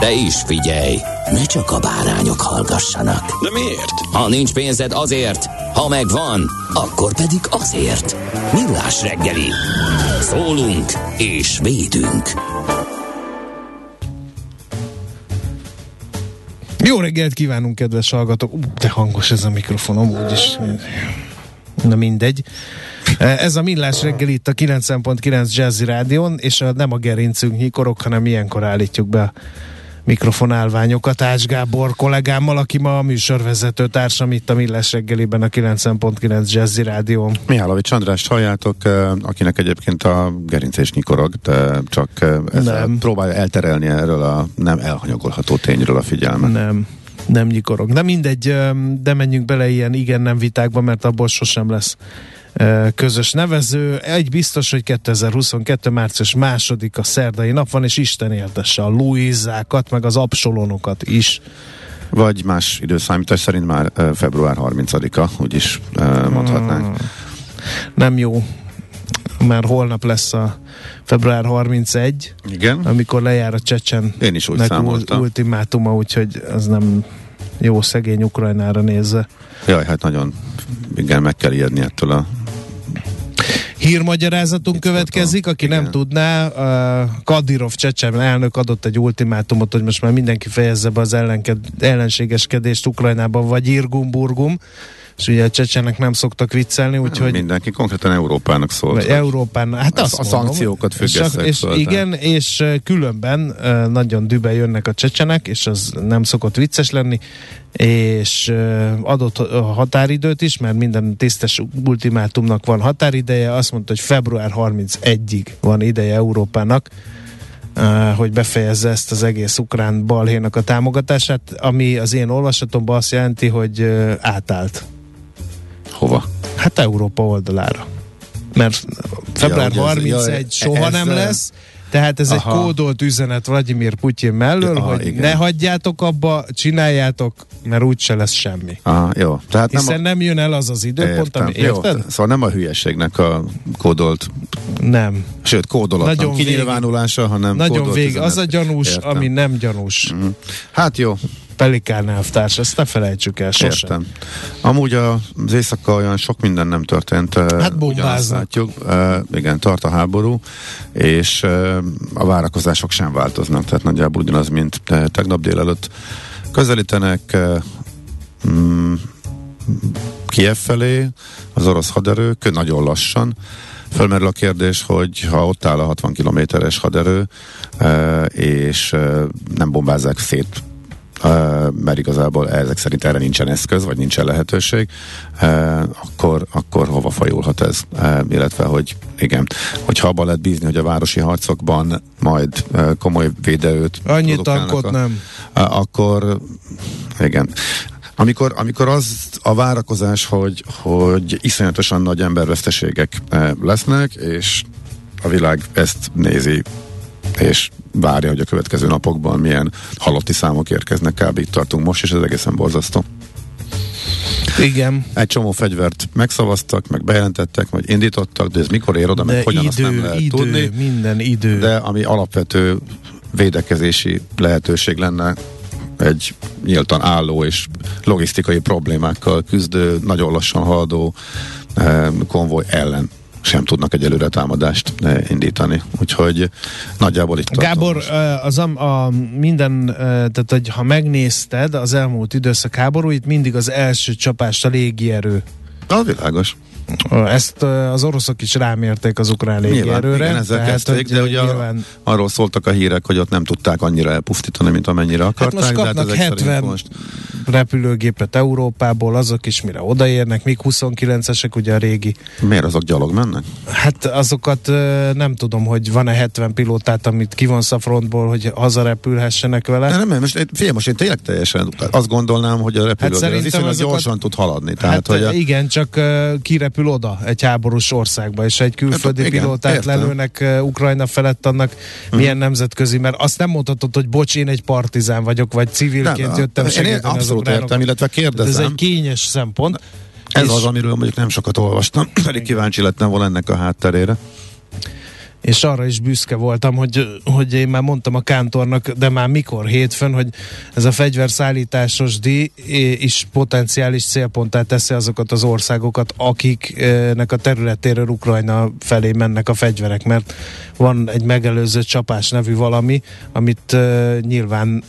De is figyelj, ne csak a bárányok hallgassanak. De miért? Ha nincs pénzed azért, ha megvan, akkor pedig azért. Millás reggeli. Szólunk és védünk. Jó reggelt kívánunk, kedves hallgatók! Ú, de hangos ez a mikrofon, amúgy is. Na mindegy. Ez a Millás reggel itt a 90.9 Jazzy Rádion, és a, nem a gerincünk nyikorok, hanem ilyenkor állítjuk be a mikrofonálványokat Ács Gábor kollégámmal, aki ma a műsorvezető társam itt a Millás reggeliben a 90.9 Jazzy Rádión. Mihálovics Andrást halljátok, akinek egyébként a gerincés nyikorog, de csak ezzel Nem. próbálja elterelni erről a nem elhanyagolható tényről a figyelmet. Nem, nem nyikorog. De mindegy, de menjünk bele ilyen igen-nem vitákba, mert abból sosem lesz közös nevező. Egy biztos, hogy 2022. március második a szerdai nap van, és Isten éltesse a Luizákat, meg az Absolonokat is. Vagy más időszámítás szerint már február 30-a, úgyis mondhatnánk. Nem jó, mert holnap lesz a február 31, Igen, amikor lejár a Csecsen én is úgy számoltam. ultimátuma, úgyhogy az nem jó szegény Ukrajnára nézve. Jaj, hát nagyon igen, meg kell ijedni ettől a Hírmagyarázatunk következik, aki Igen. nem tudná, uh, Kadirov Csecsen elnök adott egy ultimátumot, hogy most már mindenki fejezze be az ellenked, ellenségeskedést Ukrajnában, vagy Irgum-Burgum, és ugye a csecsenek nem szoktak viccelni, úgyhogy mindenki konkrétan Európának szólt. vagy hogy Európán, hát A- azt a mondom. szankciókat függesszek és, és igen, és különben nagyon dübe jönnek a csecsenek, és az nem szokott vicces lenni, és adott a határidőt is, mert minden tisztes ultimátumnak van határideje, azt mondta, hogy február 31-ig van ideje Európának, hogy befejezze ezt az egész ukrán balhénak a támogatását, ami az én olvasatomban azt jelenti, hogy átállt. Hova? Hát Európa oldalára. Mert február Ja, ja, ugye ez- 31 ja, soha nem ezzel- lesz, tehát ez Aha. egy kódolt üzenet Vladimir Putyin mellől, Ja, hogy igen. ne hagyjátok abba, csináljátok, mert úgyse lesz semmi. Aha, jó. Tehát nem Hiszen a... nem jön el az az időpont, ami Jó, érted? szóval nem a hülyeségnek a kódolt, Nem. sőt kódolatlan Nagyon kinyilvánulása, hanem Nagyon vég. Az a gyanús, Értem. ami nem gyanús. Mhm. Hát jó, Pelikán elvtárs, ezt ne felejtsük el sosem. Értem. Amúgy az éjszaka olyan sok minden nem történt. Hát bombáznak. látjuk. Igen, tart a háború, és a várakozások sem változnak, tehát nagyjából ugyanaz, mint te- tegnap délelőtt. Közelítenek mm, Kiev felé az orosz haderők, nagyon lassan. Fölmerül a kérdés, hogy ha ott áll a 60 kilométeres haderő, és nem bombázzák szét mert igazából ezek szerint erre nincsen eszköz, vagy nincsen lehetőség, akkor, akkor hova fajulhat ez? Illetve, hogy igen, hogyha abban lehet bízni, hogy a városi harcokban majd komoly védeőt Annyi tankot a- nem. akkor igen. Amikor, amikor az a várakozás, hogy, hogy iszonyatosan nagy emberveszteségek lesznek, és a világ ezt nézi, és várja, hogy a következő napokban milyen halotti számok érkeznek, kb. itt tartunk most, és ez egészen borzasztó. Igen. Egy csomó fegyvert megszavaztak, meg bejelentettek, vagy indítottak, de ez mikor ér oda, De meg hogyan, azt nem idő, lehet idő, tudni. minden idő. De ami alapvető védekezési lehetőség lenne egy nyíltan álló és logisztikai problémákkal küzdő, nagyon lassan haladó eh, konvoj ellen. Sem tudnak egyelőre támadást eh, indítani. Úgyhogy nagyjából itt Gábor, ö, az a, a minden, ö, tehát hogy ha megnézted az elmúlt időszak háborúit, mindig az első csapást a légierő. A világos. Ezt az oroszok is rámérték az ukrán légierőre. igen, ezzel tehát, kezdték, de ugye nyilván, arról szóltak a hírek, hogy ott nem tudták annyira elpusztítani, mint amennyire akarták. Hát most de kapnak ezek szerint 70 most repülőgépet Európából, azok is mire odaérnek, míg 29-esek, ugye a régi. Miért azok gyalog mennek? Hát azokat nem tudom, hogy van-e 70 pilótát, amit kivonsz a frontból, hogy hazarepülhessenek vele. De nem, nem, most, figyelj, most én tényleg teljesen azt gondolnám, hogy a repülő Hát hát az gyorsan tud haladni. Tehát, Hát hogy a, igen, csak uh, kirepül oda egy háborús országba, és egy külföldi Hát, igen, pilótát értem. lelőnek uh, Ukrajna felett, annak milyen nemzetközi, mert azt nem mondhatod, hogy bocs, én egy partizán vagyok, vagy civilként Nem, jöttem én segíteni az abszolút ukránoknak. értem, illetve Tehát Ez kérdezem. egy kényes szempont. Ez és, az, amiről mondjuk nem sokat olvastam, pedig kíváncsi lettem volna ennek a hátterére. És arra is büszke voltam, hogy, hogy én már mondtam a kántornak, de már mikor hétfőn, hogy ez a fegyverszállításos díj is potenciális célponttá teszi azokat az országokat, akiknek a területéről Ukrajna felé mennek a fegyverek, mert van egy megelőző csapás nevű valami, amit uh, nyilván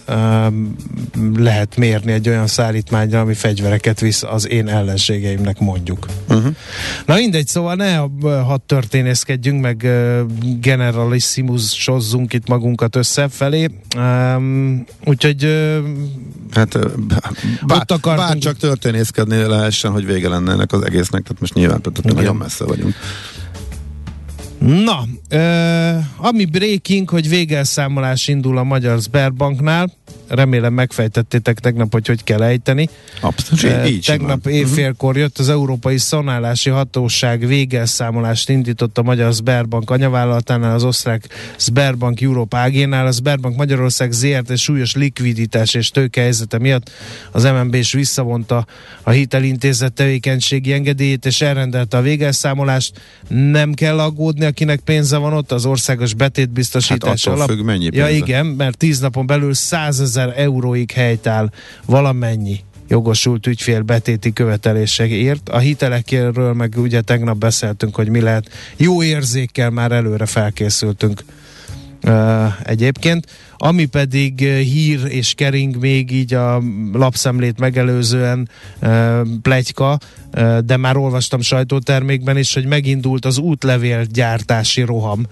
lehet mérni egy olyan szállítmányra, ami fegyvereket visz az én ellenségeimnek mondjuk. Uh-huh. Na mindegy, szóval ne hadd történészkedjünk, meg ö, generalissimusozzunk itt magunkat összefelé. Um, úgyhogy ö, Hát bár, Ott akartunk- bár csak történészkedni lehessen, hogy vége lenne ennek az egésznek, tehát most nyilván tehát nagyon messze vagyunk. na, ö, ami breaking, hogy végelszámolás indul a Magyar Sberbanknál. Remélem megfejtettétek tegnap, hogy hogy kell ejteni. Abszolút, Eh, így Tegnap simán. évfélkor jött az Európai Szanálási Hatóság végelszámolást indított a Magyar Sberbank anyavállalatánál, az osztrák Sberbank Europe AG-nál. A Sberbank Magyarország ZRT súlyos likviditás és tőkehelyzete miatt az MNB is visszavonta a hitelintézet tevékenységi engedélyét és elrendelte a végelszámolást. Nem kell aggódni, akinek pénze van ott, az országos betétbiztosítás Hát alap. függ, mennyi Ja pénze. igen, mert tíz napon belül 100 ezer euróig helytáll valamennyi jogosult ügyfél betéti követeléseért. A hitelekről meg ugye tegnap beszéltünk, hogy mi lehet. Jó érzékkel már előre felkészültünk uh, egyébként. Ami pedig uh, hír és kering még így a lapszemlét megelőzően uh, plegyka, uh, de már olvastam sajtótermékben is, hogy megindult az útlevél gyártási roham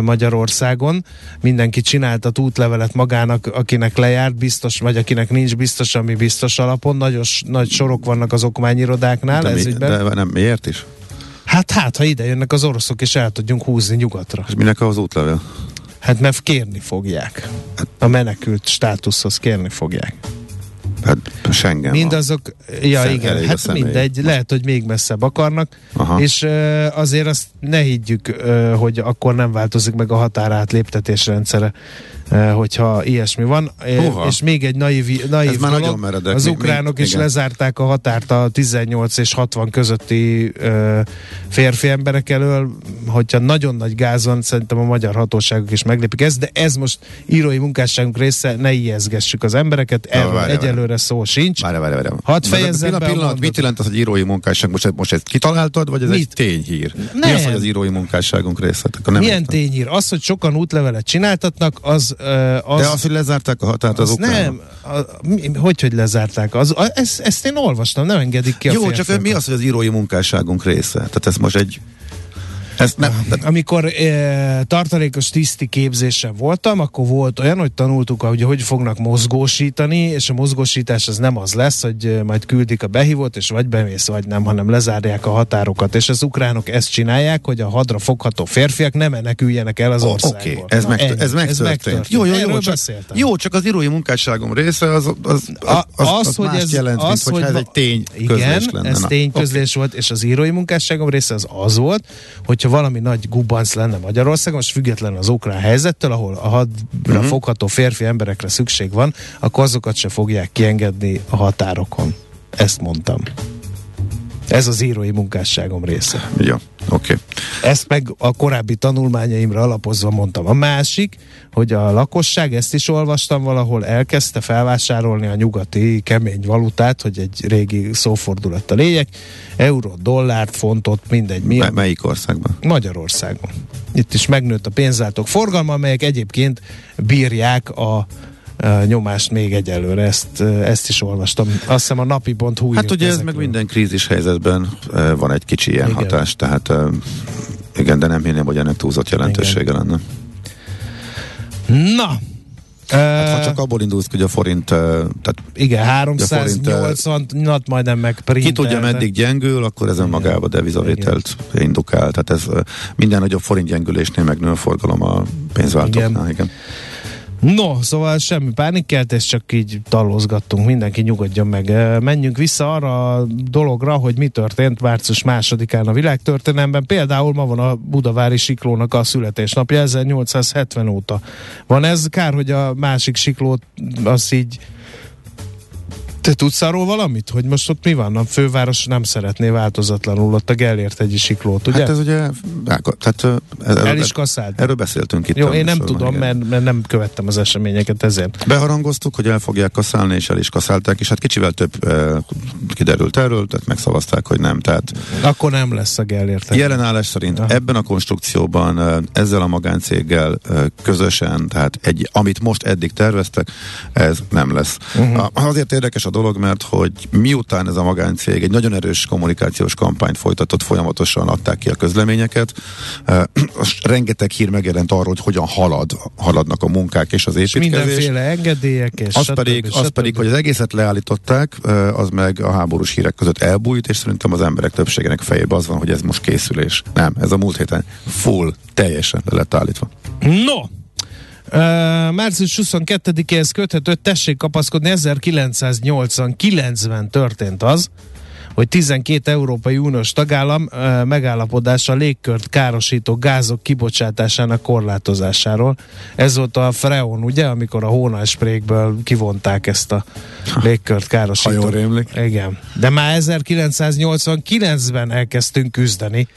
Magyarországon. Mindenki csináltat útlevelet magának, akinek lejárt biztos, vagy akinek nincs biztos, ami biztos alapon. Nagyos, nagy sorok vannak az okmányirodáknál de, ez mi, ügyben. de nem, miért is? Hát hát, ha ide jönnek az oroszok, és el tudjunk húzni nyugatra. És minek az útlevél? Hát mert kérni fogják. A menekült státuszhoz kérni fogják. Hát Schengen. Mindazok, ja Szem- igen, a hát mindegy, lehet, hogy még messzebb akarnak, Aha. és uh, azért azt ne higgyük, uh, hogy akkor nem változik meg a határátléptetés rendszere, hogyha ilyesmi van. Uh, Húha. és még egy naív, naív Ez már dolog, nagyon meredek. az ukránok még- is igen. lezárták a határt a 18 és 60 közötti uh, férfi emberek elől, hogyha nagyon nagy gáz van, szerintem a magyar hatóságok is meglépik ezt, de ez most írói munkásságunk része, ne ijeszgessük az embereket, erről várjál, egyelőre szó sincs. Várj, várj, várj. Hadd fejezzem be a pillanat, mondatot. mit jelent az, hogy írói munkásság? Most, most ezt kitaláltad, vagy ez Mit? egy tényhír? Mi Nem. az, hogy az írói munkásságunk része? Akkor nem Milyen értem. tényír? Az, hogy sokan útlevelet csináltatnak, az... Az De az, hogy lezárták a határt az, az nem. A, hogy, hogy lezárták? Az, a, ezt, ezt én olvastam, nem engedik ki a Jó, csak mi az, hogy az írói munkásságunk része? Tehát ez most egy... Ezt nem, tehát Amikor e, tartalékos tiszti képzésen voltam, akkor volt olyan, hogy tanultuk, hogy hogy fognak mozgósítani, és a mozgósítás az nem az lesz, hogy eh, majd küldik a behívót, és vagy bemész, vagy nem, hanem lezárják a határokat. És az ukránok ezt csinálják, hogy a hadra fogható férfiak nem meneküljenek el az országból. Oké, okay. ez, Na, meg, ennyi. ez megtörtént. Jó, jó, jó, Erről csak, beszéltem. jó, csak az írói munkásságom része az, az, az, az, az, az, mást jelent, mint hogyha ez egy tény Igen, lenne. ez tényközlés volt, és az írói munkásságom része az az volt, hogyha valami nagy gubanc lenne Magyarországon, most független az ukrán helyzettől, ahol a hadra uh-huh. fogható férfi emberekre szükség van, akkor azokat se fogják kiengedni a határokon. Ezt mondtam. Ez az írói munkásságom része. Jó, oké. Okay. Ezt meg a korábbi tanulmányaimra alapozva mondtam. A másik, hogy a lakosság, ezt is olvastam valahol, elkezdte felvásárolni a nyugati kemény valutát, hogy egy régi szófordulat a lényeg, euró, dollárt, fontot, mindegy. Mi M- melyik országban? Magyarországon. Itt is megnőtt a pénzáltók forgalma, amelyek egyébként bírják a nyomást még egyelőre, ezt, ezt is olvastam. Azt hiszem a napi.hu Hát ugye ez meg minden krízis helyzetben van egy kicsi ilyen igen. hatás, tehát igen, de nem hinném, hogy ennek túlzott jelentősége igen. lenne. Na, Hát, ha csak abból indulsz, hogy a forint... Tehát igen, 380 nat majdnem meg Ki tudja, meddig gyengül, akkor ez önmagában devizavételt indukál. Tehát ez minden nagyobb forint gyengülésnél megnő a forgalom a pénzváltóknál. Igen. igen. No, szóval semmi pánikkeltés, csak így talózgattunk, mindenki nyugodjon meg. Menjünk vissza arra a dologra, hogy mi történt március másodikán a világtörténelemben. Például ma van a Budavári Siklónak a születésnapja, 1870 óta. Van ez, kár, hogy a másik siklót az így te tudsz arról valamit, hogy most ott mi van? A főváros nem szeretné változatlanul ott a Gellért egy siklót, ugye? Hát ez ugye, tehát ez, el is kaszált. Erről beszéltünk itt. Jó, én nem tudom, mert, mert, nem követtem az eseményeket ezért. Beharangoztuk, hogy el fogják kaszálni, és el is kaszálták, és hát kicsivel több e, kiderült erről, tehát megszavazták, hogy nem. Tehát Akkor nem lesz a Gellért. Jelen állás szerint Aha. ebben a konstrukcióban ezzel a magáncéggel közösen, tehát egy, amit most eddig terveztek, ez nem lesz. Uh-huh. Azért érdekes a dolog, mert hogy miután ez a magáncég egy nagyon erős kommunikációs kampányt folytatott, folyamatosan adták ki a közleményeket, uh, rengeteg hír megjelent arról, hogy hogyan halad, haladnak a munkák és az építkezés. És mindenféle engedélyek, és az stb. pedig, az pedig, hogy az egészet leállították, uh, az meg a háborús hírek között elbújt, és szerintem az emberek többségének fejében az van, hogy ez most készülés. Nem, ez a múlt héten full, teljesen le lett állítva. No, Uh, március 22-éhez köthető, tessék kapaszkodni, 1989-ben történt az, hogy 12 Európai Uniós tagállam uh, megállapodása a légkört károsító gázok kibocsátásának korlátozásáról. Ez volt a Freon, ugye, amikor a hónalsprékből kivonták ezt a légkört károsító. Ha jól rémlik. Igen. De már 1989-ben elkezdtünk küzdeni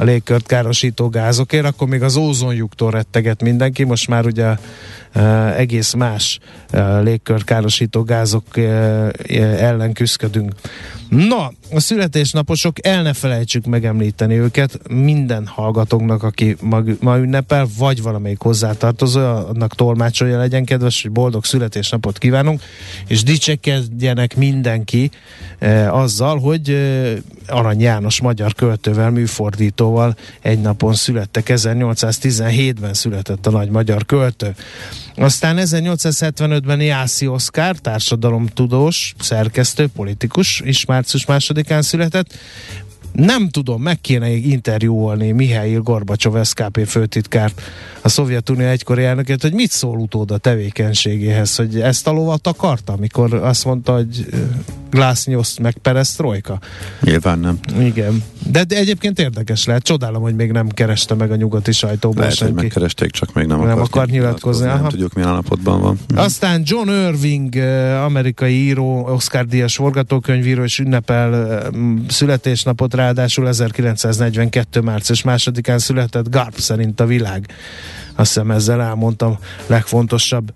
a légkört károsító gázokért, akkor még az ózonjuktól retteget mindenki, most már ugye egész más uh, légkört károsító gázok ellen küzdködünk. Na, a születésnaposok, el ne felejtsük megemlíteni őket, minden hallgatónknak, aki ma, ma ünnepel, vagy valamelyik hozzátartozó, annak tolmácsolja legyen kedves, hogy boldog születésnapot kívánunk, és dicsekedjenek mindenki eh, azzal, hogy eh, Arany János magyar költővel, műfordítóval egy napon születtek, 1817-ben született a nagy magyar költő. Aztán 1875-ben Jászi Oszkár, társadalomtudós, szerkesztő, politikus, is március másodikán született. Nem tudom, meg kéne interjúolni Mihály Gorbacsov SKP főtitkárt, a Szovjetunió egykori elnökét, hogy mit szól utód a tevékenységéhez, hogy ezt a lovat akarta, amikor azt mondta, hogy Glásznyoszt meg Perestroika? Nyilván nem. Igen. De, de egyébként érdekes lehet. Csodálom, hogy még nem kereste meg a nyugati sajtóban lehet, senki. hogy megkeresték, csak még nem, nem akar nyilatkozni. Nem tudjuk, milyen állapotban van. Aztán John Irving, amerikai író, Oscar Díjas forgatókönyvíró, és ünnepel születésnapot, ráadásul 1942. március másodikán született Garp szerint a világ. Azt hiszem ezzel elmondtam legfontosabb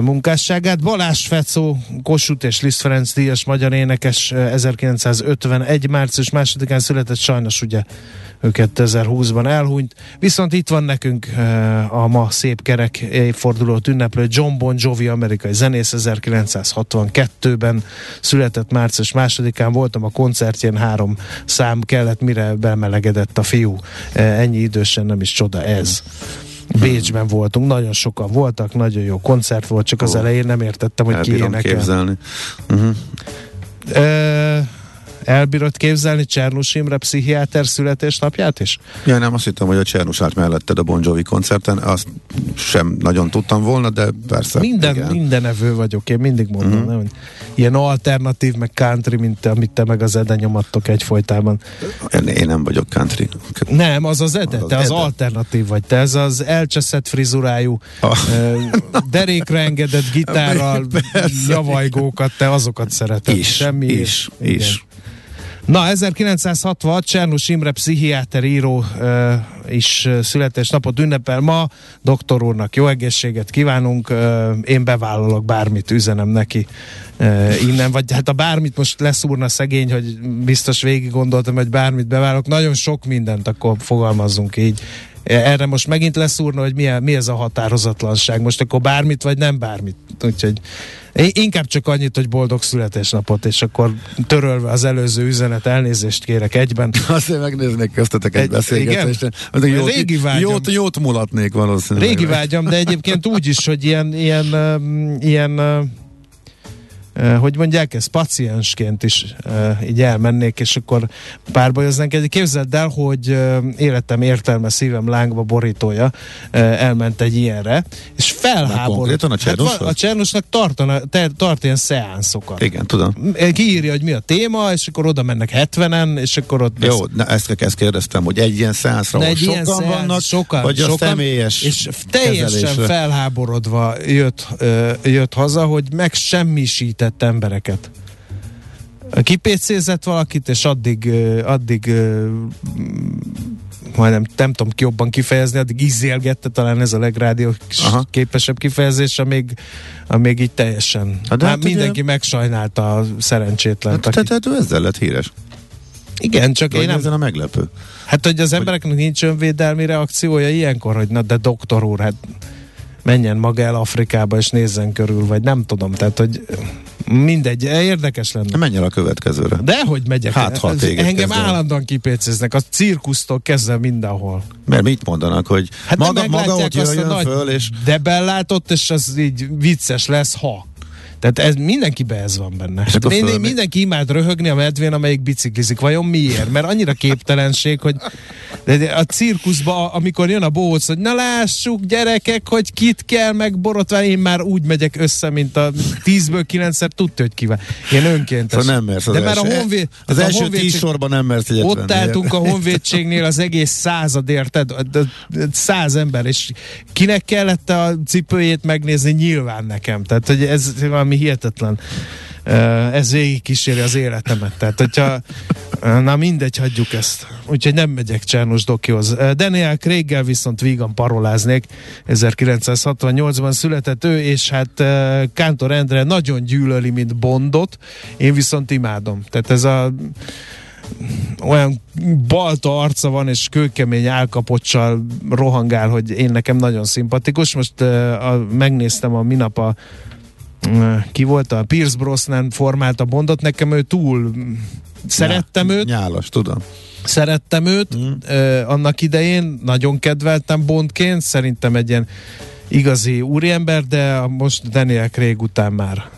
munkásságát. Balázs Fecó, Kossuth és Liszt Ferenc Díjas magyar énekes 1951. március másodikán született, sajnos ugye ő 2020-ban elhunyt. Viszont itt van nekünk a ma szép kerek évfordulót ünneplő John Bon Jovi, amerikai zenész 1962-ben született március másodikán. Voltam a koncertjén, három szám kellett, mire bemelegedett a fiú. Ennyi idősen nem is csoda ez. Bécsben voltunk, nagyon sokan voltak, nagyon jó koncert volt, csak az elején nem értettem, hogy ki énekel. képzelni. Uh-huh. E- elbírod képzelni Csernus Imre pszichiáter születésnapját is? Ja, nem, azt hittem, hogy a Csernus állt melletted a Bon Jovi koncerten, azt sem nagyon tudtam volna, de persze. Minden, igen. minden evő vagyok, én mindig mondom, uh-huh. nem, ilyen alternatív, meg country, mint te, amit te meg az Ede nyomattok egyfolytában. Én, én nem vagyok country. Nem, az az Ede, az te az, az alternatív vagy, te ez az elcseszett frizurájú, ah. derékre engedett gitárral, javajgókat, te azokat szereted. Is, Semmi is, is. Na, 1966 Csernus Imre pszichiáter író uh, is születésnapot ünnepel ma. Doktor úrnak jó egészséget kívánunk. Uh, én bevállalok bármit, üzenem neki uh, innen. Vagy hát a bármit most leszúrna szegény, hogy biztos végig gondoltam, hogy bármit bevállalok. Nagyon sok mindent, akkor fogalmazzunk így. Erre most megint leszúrna, hogy mi, mi ez a határozatlanság. Most akkor bármit, vagy nem bármit. Úgyhogy Inkább csak annyit, hogy boldog születésnapot, és akkor törölve az előző üzenet, elnézést kérek egyben. Azért megnéznék köztetek egy, egy beszélgetést. Jót, régi vágyam. Jót, jót mulatnék valószínűleg. Régi vágyam, de egyébként úgy is, hogy ilyen, ilyen, ilyen hogy mondják ezt, paciensként is így elmennék, és akkor párbajoznánk. Egy képzeld el, hogy életem értelme szívem lángba borítója elment egy ilyenre, és felháborodott. a Csernusnak? Hát, a Csernusnak tartana, tart ilyen szeánszokat. Igen, tudom. Kiírja, hogy mi a téma, és akkor oda mennek 70-en, és akkor ott... Jó, na ezt, ezt kérdeztem, hogy egy ilyen szeánszra, ahol sokan szeánsz, vannak, sokan, vagy sokan, a személyes És teljesen kezelésre. felháborodva jött, jött haza, hogy megsemmisít segített embereket. Kipécézett valakit, és addig, addig majdnem nem tudom jobban kifejezni, addig izélgette, talán ez a legrádió képesebb kifejezés, amíg, amíg így teljesen. Hát, de hát mindenki ugye... megsajnálta a szerencsétlen. Hát, tehát, tehát ezzel lett híres. Igen, csak én nem... ezen a meglepő. Hát, hogy az embereknek nincs önvédelmi reakciója ilyenkor, hogy na de doktor úr, hát menjen maga el Afrikába és nézzen körül, vagy nem tudom, tehát hogy mindegy, érdekes lenne. Menj el a következőre. De hogy megyek? Hát, ha Engem kezdem. állandóan kipécéznek, a cirkusztól kezdve mindenhol. Mert mit mondanak, hogy hát maga, maga ott jöjjön föl, és... De bellátott, és az így vicces lesz, ha. Tehát ez, mindenkibe ez van benne. Hát minden, mindenki imád röhögni a medvén, amelyik biciklizik. Vajon miért? Mert annyira képtelenség, hogy de a cirkuszba, amikor jön a bóc, hogy na lássuk gyerekek, hogy kit kell meg borotválni, én már úgy megyek össze, mint a tízből kilencszer tudta, hogy kivel. Én önkéntes. Szóval nem mersz az De már a honvéd, az első honvédség, tíz sorban nem mersz egyet Ott venni. álltunk a honvédségnél az egész század, érted? Száz ember, és kinek kellett a cipőjét megnézni? Nyilván nekem. Tehát, hogy ez valami hihetetlen ez végig kíséri az életemet. Tehát, hogyha na mindegy, hagyjuk ezt. Úgyhogy nem megyek Csernus Dokihoz. Daniel Craig-gel viszont vígan paroláznék. 1968-ban született ő, és hát Kántor Endre nagyon gyűlöli, mint Bondot. Én viszont imádom. Tehát ez a olyan balta arca van, és kőkemény álkapocsal rohangál, hogy én nekem nagyon szimpatikus. Most uh, a, megnéztem a minap a ki volt a Pierce Brosnan formálta Bondot, nekem ő túl szerettem Nyá, őt. Nyálas, tudom. Szerettem őt mm. uh, annak idején, nagyon kedveltem Bondként, szerintem egy ilyen igazi úriember, de most Daniel Craig után már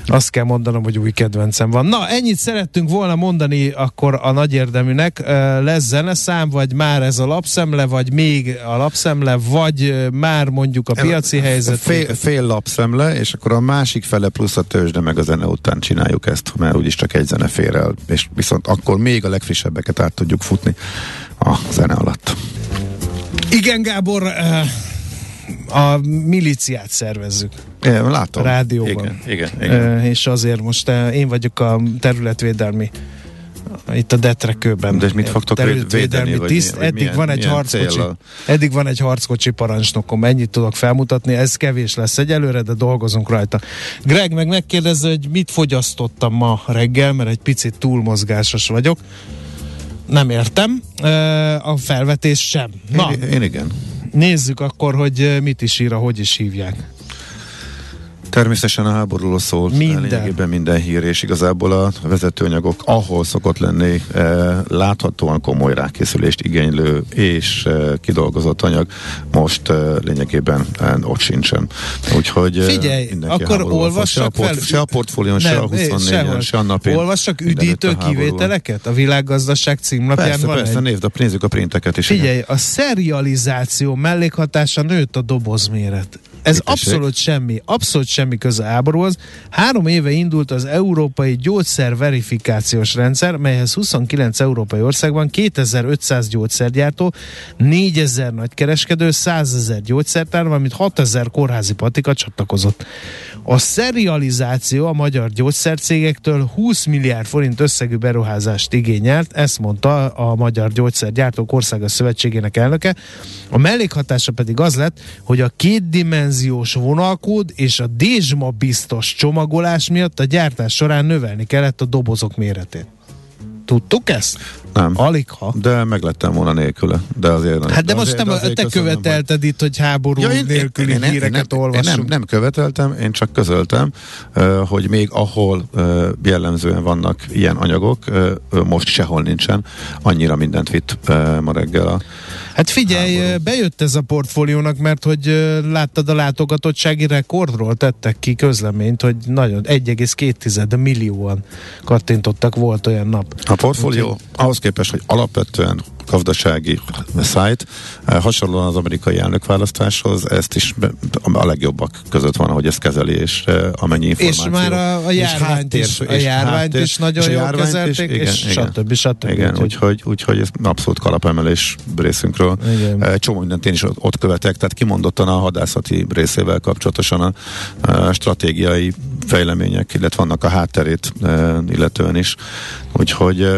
azt kell mondanom, hogy új kedvencem van. Na, ennyit szerettünk volna mondani akkor a nagy érdeműnek. Lesz zeneszám, vagy már ez a lapszemle, vagy még a lapszemle, vagy már mondjuk a piaci helyzet. Fél, fél lapszemle, és akkor a másik fele plusz a tőzsde meg a zene után csináljuk ezt, mert úgyis csak egy zene fér el, és viszont akkor még a legfrissebbeket át tudjuk futni a zene alatt. Igen, Gábor, a miliciát szervezzük. Igen, látom. A rádióban. Igen, igen, igen. És azért most én vagyok a területvédelmi itt a detrekőben. De és mit fogtok védeni? Tiszt. Vagy eddig, milyen, van egy harckocsi, eddig van egy harckocsi parancsnokom, ennyit tudok felmutatni, ez kevés lesz egyelőre, de dolgozunk rajta. Greg meg megkérdezze, hogy mit fogyasztottam ma reggel, mert egy picit túlmozgásos vagyok. Nem értem. A felvetés sem. Na, én, én igen. Nézzük akkor, hogy mit is ír, hogy is hívják. Természetesen a háborúról szól minden. lényegében minden hír, és igazából a vezetőanyagok, ahol szokott lenni eh, láthatóan komoly rákészülést igénylő és eh, kidolgozott anyag, most eh, lényegében eh, ott sincsen. Úgyhogy eh, Figyelj, akkor olvassak se, a port, se a portfólión, se a 24 se a napén. Olvassak üdítő kivételeket? A világgazdaság címlapján persze, van persze, egy... nézd, nézzük a printeket is. Figyelj, igen. a serializáció mellékhatása nőtt a dobozméret. Ez abszolút semmi, abszolút semmi köze háborúhoz. Három éve indult az Európai Gyógyszer Verifikációs Rendszer, melyhez 29 európai országban 2500 gyógyszergyártó, 4000 nagykereskedő, 100 ezer gyógyszertár, valamint 6000 kórházi patika csatlakozott. A serializáció a magyar gyógyszercégektől 20 milliárd forint összegű beruházást igényelt, ezt mondta a Magyar Gyógyszergyártók Országos Szövetségének elnöke. A mellékhatása pedig az lett, hogy a kétdimenziós vonalkód és a Dézsma biztos csomagolás miatt a gyártás során növelni kellett a dobozok méretét. Tudtuk ezt? Nem. Alig ha. De meglettem volna nélküle. De azért Hát de, most azért, nem, azért te követelted itt, hogy háború Ja, én- nélküli én- én- én híreket nem, olvassunk. Én nem, nem követeltem, én csak közöltem, hogy még ahol jellemzően vannak ilyen anyagok, most sehol nincsen. Annyira mindent vitt ma reggel a Hát figyelj, háború. bejött ez a portfóliónak, mert hogy láttad a látogatottsági rekordról tettek ki közleményt, hogy nagyon 1,2 millióan kattintottak volt olyan nap. A portfólió ahhoz képest, hogy alapvetően gazdasági szájt, eh, hasonlóan az amerikai elnökválasztáshoz, ezt is a legjobbak között van, ahogy ezt kezeli, és eh, amennyi És információ. már a, a és járványt, háttér- is, a és járványt háttér- is nagyon és jól kezelték, is, és igen. stb. stb. Igen, Úgyhogy- úgyhogy, ez abszolút kalapemelés részünkről. Igen. Eh, Csomó mindent én is ott- követek, tehát kimondottan a hadászati részével kapcsolatosan a, a stratégiai fejlemények, illetve vannak a hátterét illetően is. Úgyhogy,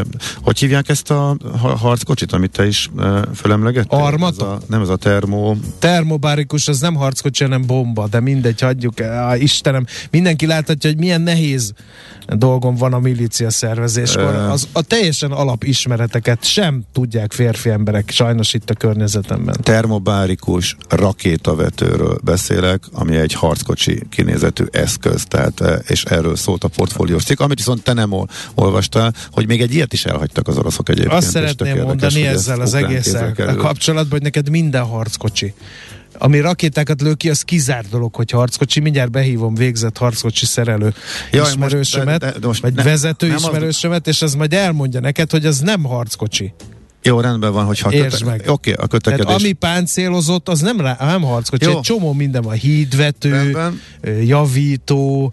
hogy hívják ezt a ha- harckocsit, amit te is fölemlegettél? Armata? Ez a, nem ez a termó, termobárikus az nem harckocsi, hanem bomba, de mindegy, hagyjuk el. Istenem, mindenki láthatja, hogy milyen nehéz dolgom van a milícia szervezéskor. Az, a teljesen alapismereteket sem tudják férfi emberek, sajnos itt a környezetemben. termobárikus rakétavetőről beszélek, ami egy harckocsi kinézetű eszköz, tehát, eh, és erről szólt a portfóliós cikk, amit viszont te nem ol- olvastál, hogy még egy ilyet is elhagytak az oroszok egyébként. Azt szeretném mondani ezzel az kerül. kapcsolatban, hogy neked minden harckocsi. Ami rakétákat lő ki, az kizárt dolog, hogy harckocsi. Mindjárt behívom végzett harckocsi szerelő Jaj, ismerősömet, most- de- de most vagy ne- vezető nem az- ismerősömet, és az majd elmondja neked, hogy az nem harckocsi. Jó, rendben van, hogyha Értsd meg. Oké, a kötekedés. Tehát ami páncélozott, az nem, rá, nem harckocsi. Jó. Egy csomó minden van. Hídvető, Rendben. javító,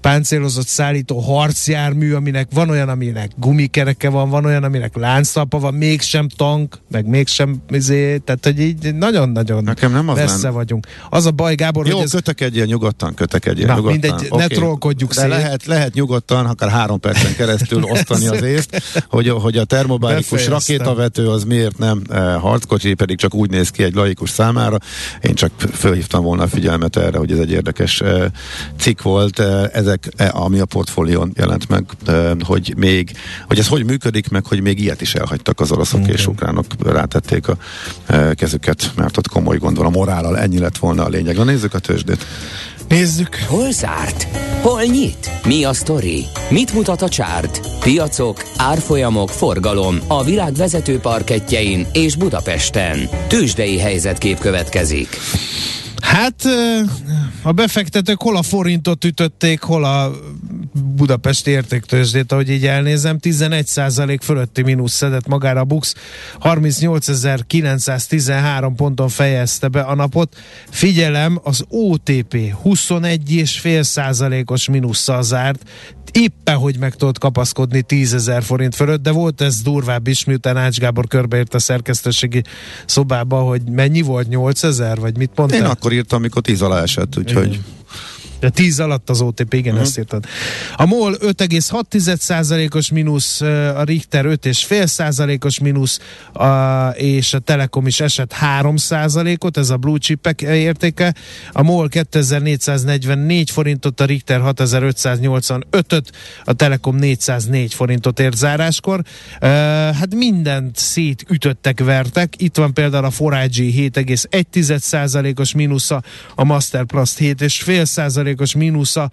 páncélozott szállító harcjármű, aminek van olyan, aminek gumikereke van, van olyan, aminek lánctalpa van, mégsem tank, meg mégsem izé, tehát hogy így nagyon-nagyon Nekem nem az messze lenne. vagyunk. Az a baj, Gábor, Jó, hogy ez kötekedjél nyugodtan, kötekedjél Na, nyugodtan. mindegy, ne trollkodjuk szét. lehet, lehet nyugodtan, akár három percen keresztül osztani az észt, hogy, hogy a termobárikus Befejeztem. Rakétavető az miért nem eh, harckocsi, pedig csak úgy néz ki egy laikus számára. Én csak fölhívtam volna a figyelmet erre, hogy ez egy érdekes eh, cikk volt. Eh, ezek, ami a portfólión jelent meg, hogy még, hogy ez hogy működik, meg hogy még ilyet is elhagytak az oroszok Igen. és ukránok, rátették a kezüket, mert ott komoly gond van a morállal, ennyi lett volna a lényeg. Na nézzük a tőzsdét. Nézzük. Hol zárt? Hol nyit? Mi a sztori? Mit mutat a csárt? Piacok, árfolyamok, forgalom a világ vezető parketjein és Budapesten. Tőzsdei helyzetkép következik. Hát a befektetők hol a forintot ütötték, hol a Budapesti értéktőzsdét, ahogy így elnézem, 11% fölötti mínusz szedett magára a Bux, 38.913 ponton fejezte be a napot. Figyelem, az OTP 21,5%-os mínusszal zárt, éppen hogy meg tudott kapaszkodni 10 ezer forint fölött, de volt ez durvább is, miután Ács Gábor körbeért a szerkesztőségi szobába, hogy mennyi volt, 8 ezer, vagy mit mondta? Én akkor írtam, amikor tíz alá esett, úgyhogy De 10 alatt az OTP, igen, uh-huh. ezt írtad. A MOL 5,6%-os mínusz, a Richter 5,5%-os mínusz, a, és a Telekom is esett 3%-ot, ez a blue chipek értéke. A MOL 2444 forintot, a Richter 6585-öt, a Telekom 404 forintot ért záráskor. Uh, hát mindent szétütöttek, vertek. Itt van például a Forágyi 7,1%-os mínusza, a Masterplast 7,5%-os mínusza,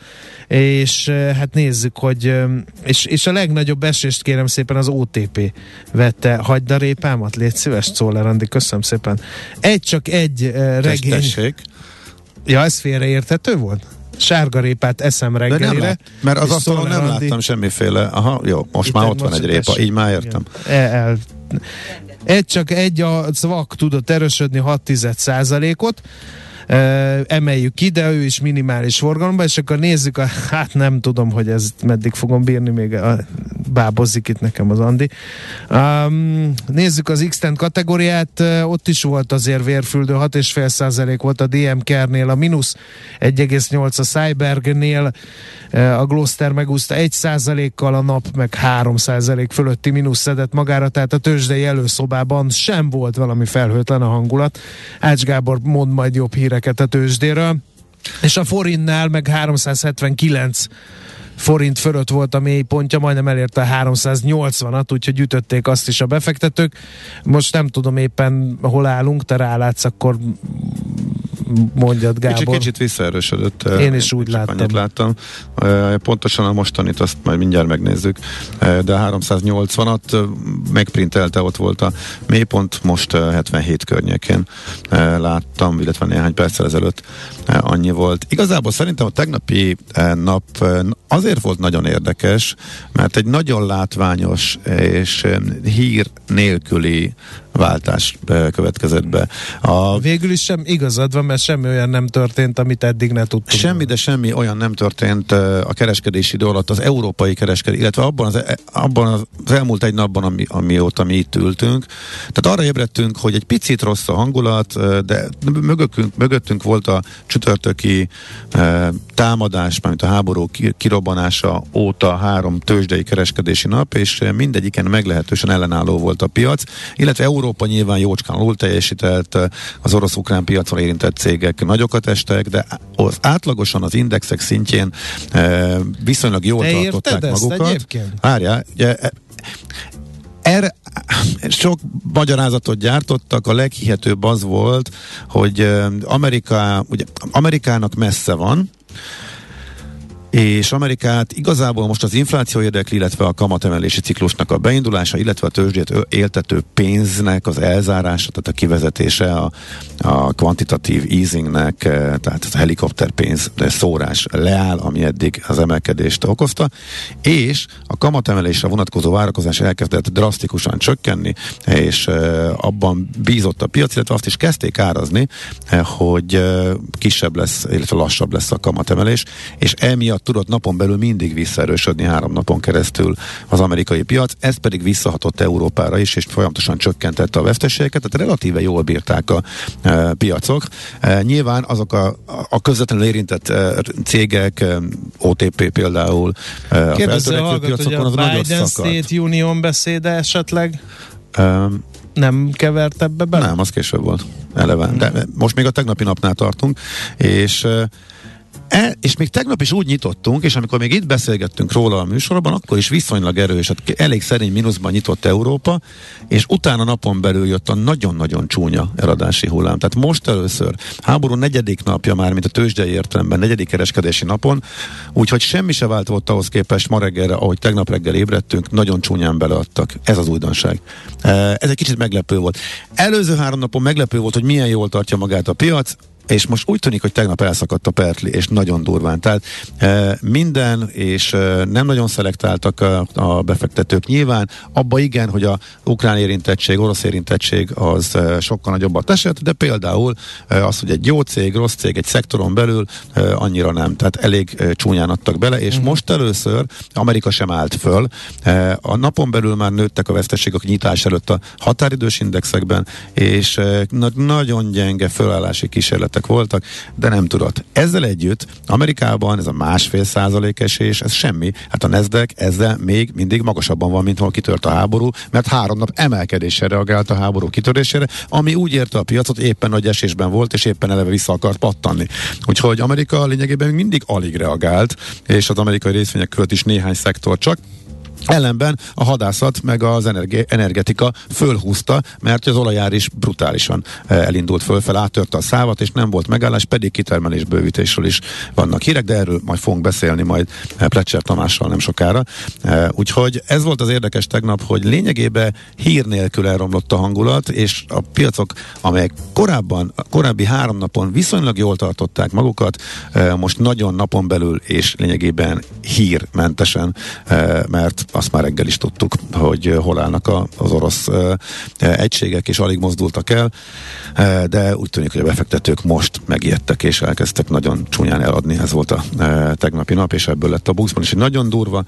és eh, hát nézzük, hogy eh, és, és a legnagyobb esést kérem szépen az OTP vette. Hagyd a répámat, légy szíves, Czoller Andi, köszönöm szépen. Egy csak egy eh, regény. tessék. Ja, ez félreérthető volt? Sárga répát eszem De nem reggelire. lát, mert az asztalon nem Andi- láttam semmiféle. Aha, jó, most Itt már ott van egy répa, így már értem. El, el, egy csak egy a CVAK tudott erősödni 6 ot emeljük ki, de ő is minimális forgalomban, és akkor nézzük, a, hát nem tudom, hogy ez meddig fogom bírni még a bábozzik itt nekem az Andi. Um, nézzük az x kategóriát, ott is volt azért vérfüldő, 6,5% volt a DM Kernél, a mínusz 1,8 a Cybergnél, a Gloster megúszta 1%-kal, a nap meg 3% fölötti mínusz szedett magára, tehát a tőzsdei előszobában sem volt valami felhőtlen a hangulat. Ács Gábor mond majd jobb híreket a tőzsdéről. És a forintnál meg 379 forint fölött volt a mélypontja, majdnem elérte a 380-at, úgyhogy ütötték azt is a befektetők. Most nem tudom éppen hol állunk, te rálátsz, akkor mondjad Gábor. Kicsit, kicsit visszaerősödött. Én is úgy láttam. Annyit láttam. Pontosan a mostanit azt majd mindjárt megnézzük. De 380-at megprintelte, ott volt a mélypont, most 77 környékén láttam, illetve néhány perccel ezelőtt annyi volt. Igazából szerintem a tegnapi nap azért volt nagyon érdekes, mert egy nagyon látványos és hír nélküli váltás következett be. A... Végül is sem igazad van, mert semmi olyan nem történt, amit eddig ne tudtunk. Semmi, de semmi olyan nem történt a kereskedési idő alatt, az európai kereskedés, illetve abban az, e, abban az elmúlt egy napban, ami, amióta mi itt ültünk. Tehát arra ébredtünk, hogy egy picit rossz a hangulat, de mögöttünk, mögöttünk volt a csütörtöki támadás, mint a háború kirobbanása óta három tőzsdei kereskedési nap, és mindegyiken meglehetősen ellenálló volt a piac, illetve Európa nyilván jócskán alul teljesített, az orosz-ukrán piacon érintett cégek nagyokat estek, de az átlagosan az indexek szintjén e, viszonylag jól Te tartották magukat. Egyébként? Várjál, ugye, e, erre sok magyarázatot gyártottak, a leghihetőbb az volt, hogy e, Amerika, ugye Amerikának messze van, és Amerikát igazából most az infláció érdekli, illetve a kamatemelési ciklusnak a beindulása, illetve a tőzsdét éltető pénznek az elzárása, tehát a kivezetése a, a kvantitatív easingnek, eh, tehát a helikopterpénz szórás leáll, ami eddig az emelkedést okozta, és a kamatemelésre vonatkozó várakozás elkezdett drasztikusan csökkenni, és eh, abban bízott a piac, illetve azt is kezdték árazni, eh, hogy kisebb lesz, illetve lassabb lesz a kamatemelés, és emiatt miatt tudott napon belül mindig visszaerősödni három napon keresztül az amerikai piac, ez pedig visszahatott Európára is, és folyamatosan csökkentette a veszteségeket, tehát relatíve jól bírták a e, piacok. E, nyilván azok a, a közvetlenül érintett e, cégek, e, OTP például, e, Kérdezze a hallgat, hogy a Biden State Union beszéde esetleg um, nem kevert ebbe bele? Nem, az később volt eleve. De most még a tegnapi napnál tartunk, és E, és még tegnap is úgy nyitottunk, és amikor még itt beszélgettünk róla a műsorban, akkor is viszonylag erős, hát elég szerény mínuszban nyitott Európa, és utána napon belül jött a nagyon-nagyon csúnya eladási hullám. Tehát most először, háború negyedik napja már, mint a tőzsdei értelemben, negyedik kereskedési napon, úgyhogy semmi se változott ahhoz képest ma reggelre, ahogy tegnap reggel ébredtünk, nagyon csúnyán beleadtak. Ez az újdonság. E, ez egy kicsit meglepő volt. Előző három napon meglepő volt, hogy milyen jól tartja magát a piac, és most úgy tűnik, hogy tegnap elszakadt a pertli, és nagyon durván. Tehát e, minden, és e, nem nagyon szelektáltak a, a befektetők. Nyilván abba igen, hogy a ukrán érintettség, orosz érintettség az e, sokkal nagyobbat esett, de például e, az, hogy egy jó cég, rossz cég, egy szektoron belül e, annyira nem. Tehát elég e, csúnyán adtak bele, és mm. most először Amerika sem állt föl. E, a napon belül már nőttek a veszteségek nyitás előtt a határidős indexekben, és e, nagyon gyenge fölállási kísérletek esetek voltak, de nem tudott. Ezzel együtt Amerikában ez a másfél százalék esés, ez semmi. Hát a Nasdaq ezzel még mindig magasabban van, mint hol kitört a háború, mert három nap emelkedésre reagált a háború kitörésére, ami úgy érte a piacot, éppen nagy esésben volt, és éppen eleve vissza akart pattanni. Úgyhogy Amerika lényegében még mindig alig reagált, és az amerikai részvények között is néhány szektor csak Ellenben a hadászat meg az energi- energetika fölhúzta, mert az olajár is brutálisan eh, elindult fölfel, áttörte a szávat, és nem volt megállás, pedig kitermelés bővítésről is vannak hírek, de erről majd fogunk beszélni majd eh, Plecser Tamással nem sokára. Eh, úgyhogy ez volt az érdekes tegnap, hogy lényegében hír nélkül elromlott a hangulat, és a piacok, amelyek korábban, korábbi három napon viszonylag jól tartották magukat, most nagyon napon belül és lényegében hírmentesen, mert azt már reggel is tudtuk, hogy hol állnak az orosz egységek, és alig mozdultak el, de úgy tűnik, hogy a befektetők most megijedtek, és elkezdtek nagyon csúnyán eladni, ez volt a tegnapi nap, és ebből lett a buxban is egy nagyon durva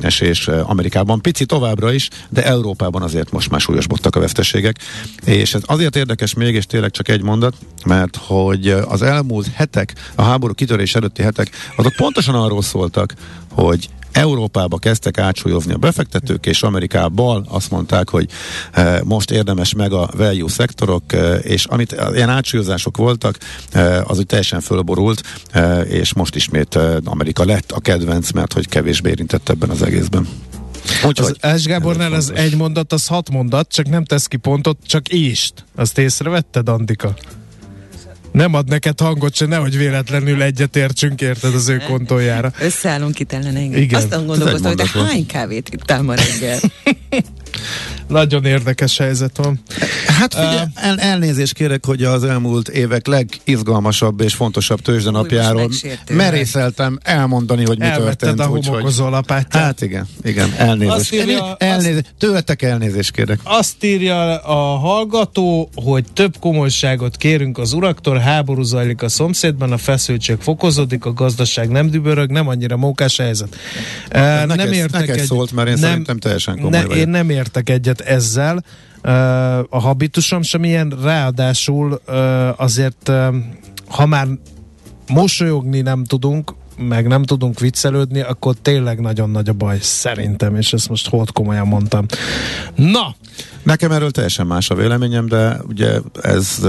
esés Amerikában, pici továbbra is, de Európában azért most már súlyosbodtak a veszteségek, és ez azért érdekes még, és tényleg csak egy mondat, mert hogy az elmúlt hetek, a háború kitörés előtti hetek, azok pontosan arról szóltak, hogy Európába kezdtek átsúlyozni a befektetők, és Amerikában azt mondták, hogy e, most érdemes meg a value szektorok, e, és amit ilyen átsúlyozások voltak, az úgy teljesen fölborult, és most ismét Amerika lett a kedvenc, mert hogy kevésbé érintett ebben az egészben. Úgyhogy az S. Gábornál az egy mondat, az hat mondat, csak nem tesz ki pontot, csak íst. Azt észrevetted, Andika? Nem ad neked hangot se, nehogy véletlenül egyetértsünk, érted az ő kontójára. Összeállunk itt ellene engem. Igen. Aztán gondolkoztam, hogy te hány kávét ittál ma reggel? Nagyon érdekes helyzet van. Hát figyelj, el, elnézést kérek, hogy az elmúlt évek legizgalmasabb és fontosabb tőzsdenapjáról merészeltem elmondani, hogy mi történt. a homokozó hogy... lapátját. Hát igen, igen, elnézést. Írja, elnézést azt, tőletek elnézést kérek. Azt írja a hallgató, hogy több komolyságot kérünk az uraktól, háború zajlik a szomszédban, a feszültség fokozódik, a gazdaság nem dübörög, nem annyira mókás helyzet. Uh, neked, nem értek neked egy, szólt, mert én nem, szerintem teljesen komoly ne, Én nem értek egyet ezzel. A habitusom sem ilyen, ráadásul azért, ha már mosolyogni nem tudunk, meg nem tudunk viccelődni, akkor tényleg nagyon nagy a baj, szerintem, és ezt most hót komolyan mondtam. Na! Nekem erről teljesen más a véleményem, de ugye ez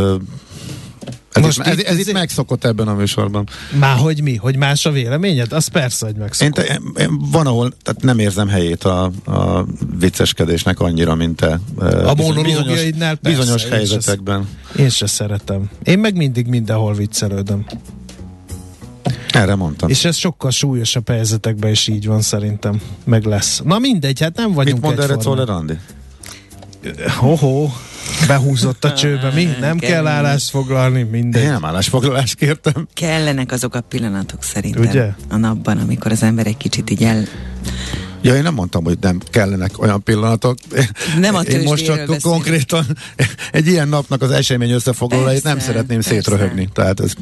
ez, Most itt, ez, ez itt megszokott ebben a műsorban. Már hogy mi? Hogy más a véleményed? Az persze, hogy megszokott. Én, te, én, van, ahol tehát nem érzem helyét a, a vicceskedésnek annyira, mint te. A monológiaidnál persze. Bizonyos én helyzetekben. Se, én se szeretem. Én meg mindig mindenhol viccelődöm. Erre mondtam. És ez sokkal súlyosabb helyzetekben is így van szerintem. Meg lesz. Na mindegy, hát nem vagyunk Mit mond erre Czoller? Hoho. Behúzott a csőbe, mi? Nem kell, kell állást foglalni, mindegy. Nem állásfoglalást kértem. Kellenek azok a pillanatok szerintem Ugye? a napban, amikor az ember egy kicsit így el Ja, én nem mondtam, hogy nem kellenek olyan pillanatok. Nem a Én most csak beszélünk. konkrétan egy ilyen napnak az esemény összefoglalóit nem szeretném persze. szétröhögni. Tehát ez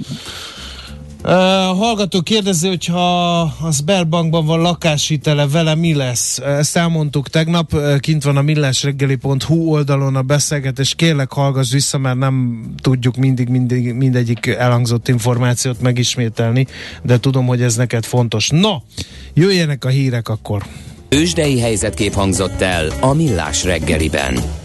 Uh, hallgató kérdezi, hogy ha a Sberbankban van lakáshitele, vele mi lesz? Ezt elmondtuk tegnap, kint van a millásreggeli.hu oldalon a beszélgetés. Kérlek, hallgass vissza, mert nem tudjuk mindig, mindig mindegyik elhangzott információt megismételni, de tudom, hogy ez neked fontos. No, jöjjenek a hírek akkor. Ősdei helyzetkép hangzott el a Millás reggeliben.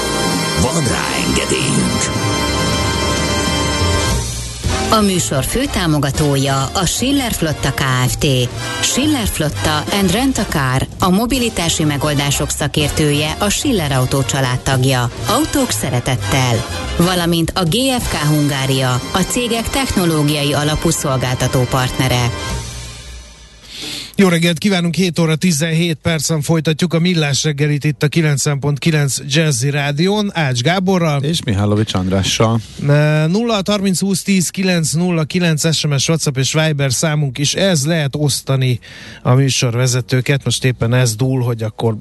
Van rá engedélyünk! A műsor főtámogatója a Schiller Flotta KFT. Schiller Flotta and Rent a Car, a mobilitási megoldások szakértője, a Schiller Autó családtagja. Autók szeretettel. Valamint a GFK Hungária, a cégek technológiai alapú szolgáltató partnere. Jó reggelt kívánunk, 7 óra 17 percen folytatjuk a Millás reggelit itt a 9.9 Jazzy Rádión, Ács Gáborral. És Mihálovics Andrással. 0 30 20 10 9 0 9 SMS, WhatsApp és Viber számunk is, ez lehet osztani a műsorvezetőket, most éppen ez dúl, hogy akkor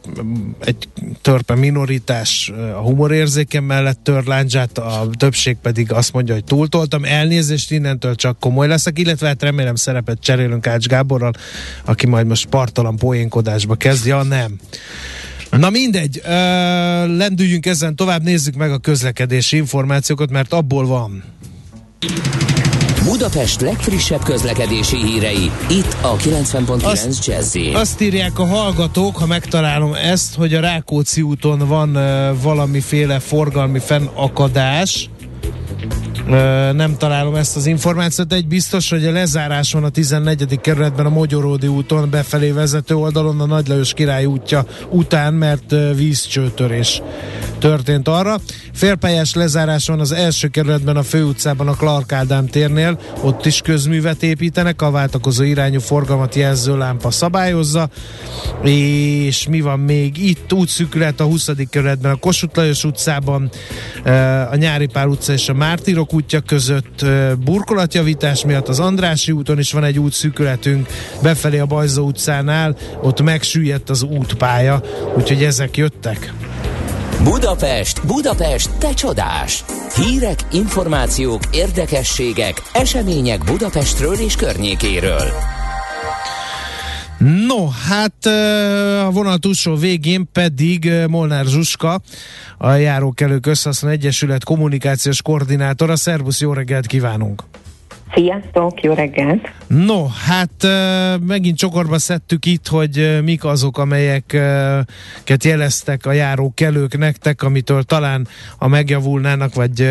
egy törpe minoritás a humorérzéken mellett tör láncsát, a többség pedig azt mondja, hogy túltoltam, elnézést innentől csak komoly leszek, illetve hát remélem szerepet cserélünk Ács Gáborral, aki majd most partalan poénkodásba kezd. Ja, nem. Na mindegy, uh, lendüljünk ezen tovább, nézzük meg a közlekedési információkat, mert abból van. Budapest legfrissebb közlekedési hírei, itt a 90.9 jazz Azt írják a hallgatók, ha megtalálom ezt, hogy a Rákóczi úton van uh, valamiféle forgalmi fennakadás, nem találom ezt az információt. Egy biztos, hogy a lezárás van a 14. kerületben a Mogyoródi úton befelé vezető oldalon a Nagy Lajos király útja után, mert vízcsőtörés történt arra. Félpályás lezárás van az első kerületben a főutcában a Clark Ádám térnél, ott is közművet építenek, a váltakozó irányú forgalmat jelző lámpa szabályozza, és mi van még itt? Útszükület a 20. kerületben a Kossuth Lajos utcában, a Nyári Pál utca és a Mártirok útja között burkolatjavítás miatt az Andrási úton is van egy útszükületünk, befelé a Bajza utcánál, ott megsüllyedt az útpálya, úgyhogy ezek jöttek. Budapest, Budapest, te csodás! Hírek, információk, érdekességek, események Budapestről és környékéről. No, hát a vonal túlsó végén pedig Molnár Zsuska, a Járókelők Összehasználó Egyesület kommunikációs koordinátora. Szervusz, jó reggelt kívánunk! Sziasztok, jó reggelt! No, hát megint csokorba szedtük itt, hogy mik azok, amelyeket jeleztek a járókelők nektek, amitől talán a megjavulnának, vagy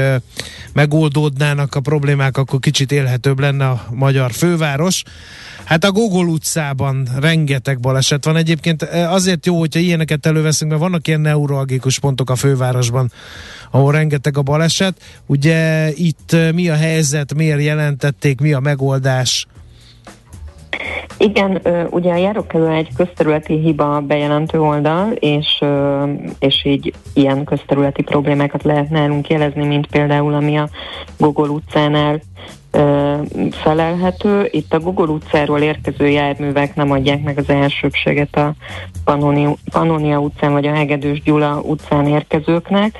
megoldódnának a problémák, akkor kicsit élhetőbb lenne a magyar főváros. Hát a Gogol utcában rengeteg baleset van. Egyébként azért jó, hogyha ilyeneket előveszünk, mert vannak ilyen neuralgikus pontok a fővárosban, ahol rengeteg a baleset. Ugye itt mi a helyzet, miért jelentették, mi a megoldás? Igen, ugye a járókelő egy közterületi hiba bejelentő oldal, és, és így ilyen közterületi problémákat lehet nálunk jelezni, mint például ami a Gogol utcánál felelhető. Itt a Google utcáról érkező járművek nem adják meg az elsőbséget a Pannonia, utcán vagy a Hegedűs Gyula utcán érkezőknek.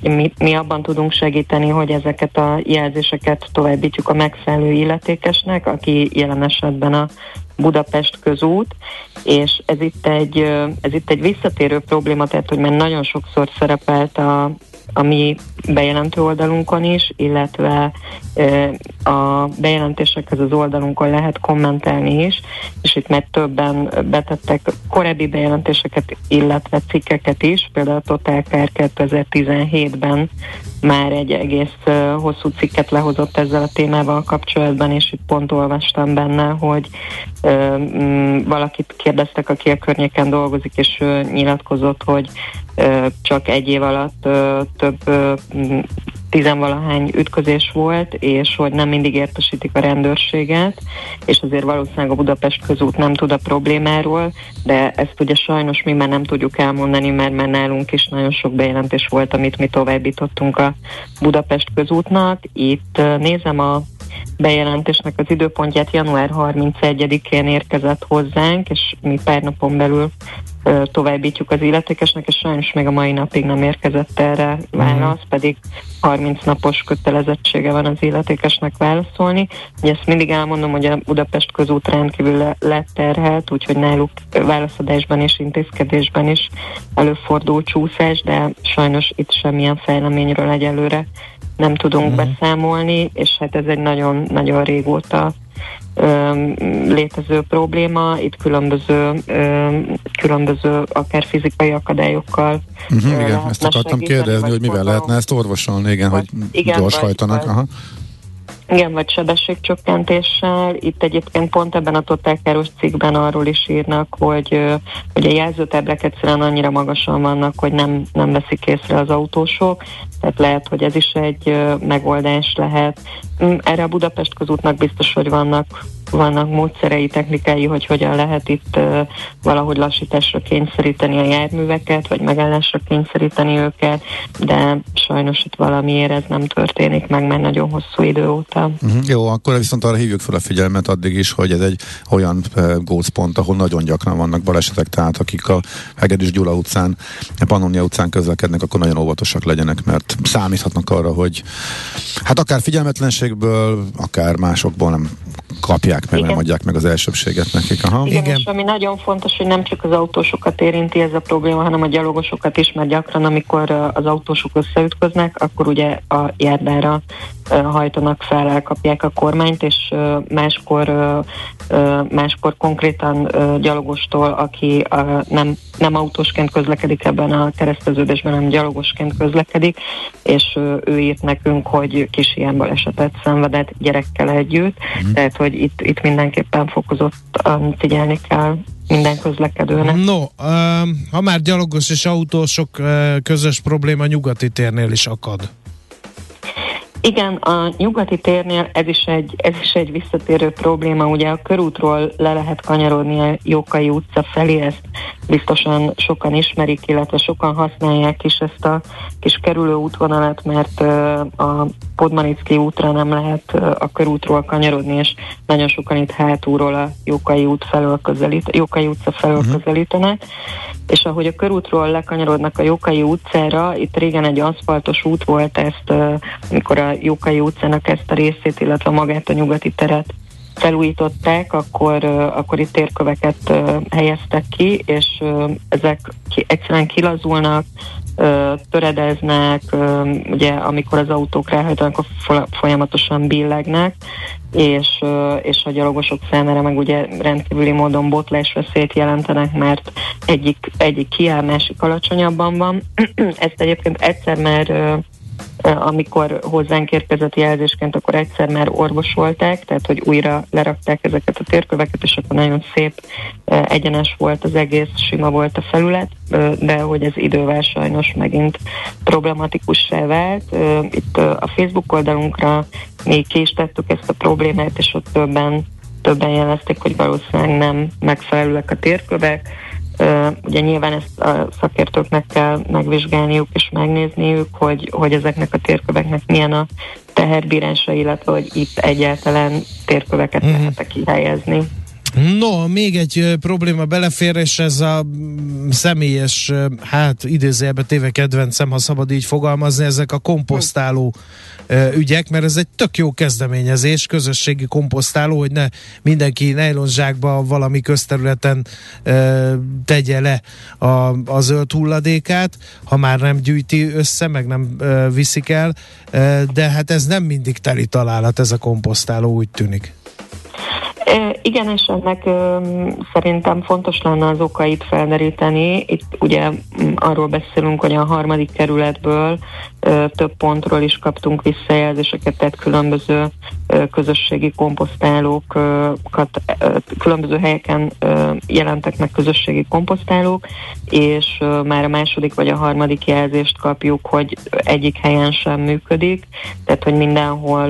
Mi, mi abban tudunk segíteni, hogy ezeket a jelzéseket továbbítjuk a megfelelő illetékesnek, aki jelen esetben a Budapest közút, és ez itt egy, ez itt egy visszatérő probléma, tehát hogy már nagyon sokszor szerepelt a, a mi bejelentő oldalunkon is, illetve a bejelentésekhez az oldalunkon lehet kommentelni is, és itt már többen betettek korábbi bejelentéseket, illetve cikkeket is, például a Total Car 2017-ben már egy egész hosszú cikket lehozott ezzel a témával kapcsolatban, és itt pont olvastam benne, hogy valakit kérdeztek, aki a környéken dolgozik, és nyilatkozott, hogy csak egy év alatt több tizenvalahány ütközés volt, és hogy nem mindig értesítik a rendőrséget, és azért valószínűleg a Budapest közút nem tud a problémáról, de ezt ugye sajnos mi már nem tudjuk elmondani, mert már nálunk is nagyon sok bejelentés volt, amit mi továbbítottunk a Budapest közútnak. Itt nézem a bejelentésnek az időpontját január 31-én érkezett hozzánk, és mi pár napon belül továbbítjuk az illetékesnek, és sajnos még a mai napig nem érkezett erre válasz, pedig 30 napos kötelezettsége van az illetékesnek válaszolni. Ugye ezt mindig elmondom, hogy a Budapest közút rendkívül lett terhelt, úgyhogy náluk válaszadásban és intézkedésben is előfordul csúszás, de sajnos itt semmilyen fejleményről egyelőre nem tudunk uh-huh. beszámolni, és hát ez egy nagyon-nagyon régóta létező probléma, itt különböző, különböző akár fizikai akadályokkal. Uh-huh, igen, ezt akartam kérdezni, hogy mivel lehetne ezt orvosolni, igen, hogy igen, gyors hajtanak. Aha. Igen, vagy sebességcsökkentéssel. Itt egyébként pont ebben a totálkáros cikkben arról is írnak, hogy, hogy a jelzőtáblák egyszerűen annyira magasan vannak, hogy nem, nem veszik észre az autósok, tehát lehet, hogy ez is egy megoldás lehet. Mm, erre a Budapest közútnak biztos, hogy vannak vannak módszerei, technikái, hogy hogyan lehet itt valahogy lassításra kényszeríteni a járműveket, vagy megállásra kényszeríteni őket, de sajnos itt valamiért ez nem történik meg, mert nagyon hosszú idő óta. Uh-huh. Jó, akkor viszont arra hívjuk fel a figyelmet addig is, hogy ez egy olyan gócpont, ahol nagyon gyakran vannak balesetek, tehát akik a Hegedűs Gyula utcán, a Pannonia utcán közlekednek, akkor nagyon óvatosak legyenek, mert számíthatnak arra, hogy hát akár figyelmetlenségből, akár másokból nem kapják meg, Igen. nem adják meg az elsőbséget nekik. Aha. Igen, Igen, és ami nagyon fontos, hogy nem csak az autósokat érinti ez a probléma, hanem a gyalogosokat is, mert gyakran, amikor az autósok összeütköznek, akkor ugye a járdára hajtanak fel, elkapják a kormányt, és máskor, máskor konkrétan gyalogostól, aki nem, nem autósként közlekedik ebben a kereszteződésben, hanem gyalogosként közlekedik, és ő írt nekünk, hogy kis ilyen balesetet szenvedett gyerekkel együtt, mm. tehát hogy itt, itt mindenképpen fokozottan figyelni kell minden közlekedőnek. No, ha már gyalogos és autósok közös probléma nyugati térnél is akad. Igen, a nyugati térnél ez is, egy, ez is egy visszatérő probléma. Ugye a körútról le lehet kanyarodni a Jókai utca felé, ezt biztosan sokan ismerik, illetve sokan használják is ezt a kis kerülő útvonalat, mert a Podmanicki útra nem lehet a körútról kanyarodni, és nagyon sokan itt hátulról a Jókai út felől közelít, Jókai utca felől uh-huh. közelítenek, és ahogy a körútról lekanyarodnak a Jókai utcára, itt régen egy aszfaltos út volt ezt, amikor a Jókai utcának ezt a részét, illetve magát a nyugati teret felújították, akkor, akkor itt térköveket helyeztek ki, és ezek egyszerűen kilazulnak, töredeznek, ugye amikor az autók ráhajtanak, akkor folyamatosan billegnek, és, és a gyalogosok számára meg ugye rendkívüli módon botlás veszélyt jelentenek, mert egyik, egyik kiáll, másik alacsonyabban van. Ezt egyébként egyszer már amikor hozzánk érkezett jelzésként, akkor egyszer már orvosolták, tehát hogy újra lerakták ezeket a térköveket, és akkor nagyon szép egyenes volt az egész, sima volt a felület, de hogy ez idővel sajnos megint problematikussá vált. Itt a Facebook oldalunkra még ki ezt a problémát, és ott többen, többen jelezték, hogy valószínűleg nem megfelelőek a térkövek, Ugye nyilván ezt a szakértőknek kell megvizsgálniuk és megnézniük, hogy, hogy ezeknek a térköveknek milyen a teherbírása, illetve hogy itt egyáltalán térköveket mm. lehet kihelyezni. No, még egy probléma belefér, és ez a mm, személyes, hát idézőjelbe téve kedvencem, ha szabad így fogalmazni, ezek a komposztáló ügyek, mert ez egy tök jó kezdeményezés, közösségi komposztáló, hogy ne mindenki nejlonzsákba valami közterületen tegye le a, a zöld hulladékát, ha már nem gyűjti össze, meg nem viszik el, de hát ez nem mindig teli találat, ez a komposztáló úgy tűnik. Igen, és ennek szerintem fontos lenne az okait felderíteni. Itt ugye arról beszélünk, hogy a harmadik kerületből több pontról is kaptunk visszajelzéseket, tehát különböző közösségi komposztálókat, különböző helyeken jelentek meg közösségi komposztálók, és már a második vagy a harmadik jelzést kapjuk, hogy egyik helyen sem működik, tehát hogy mindenhol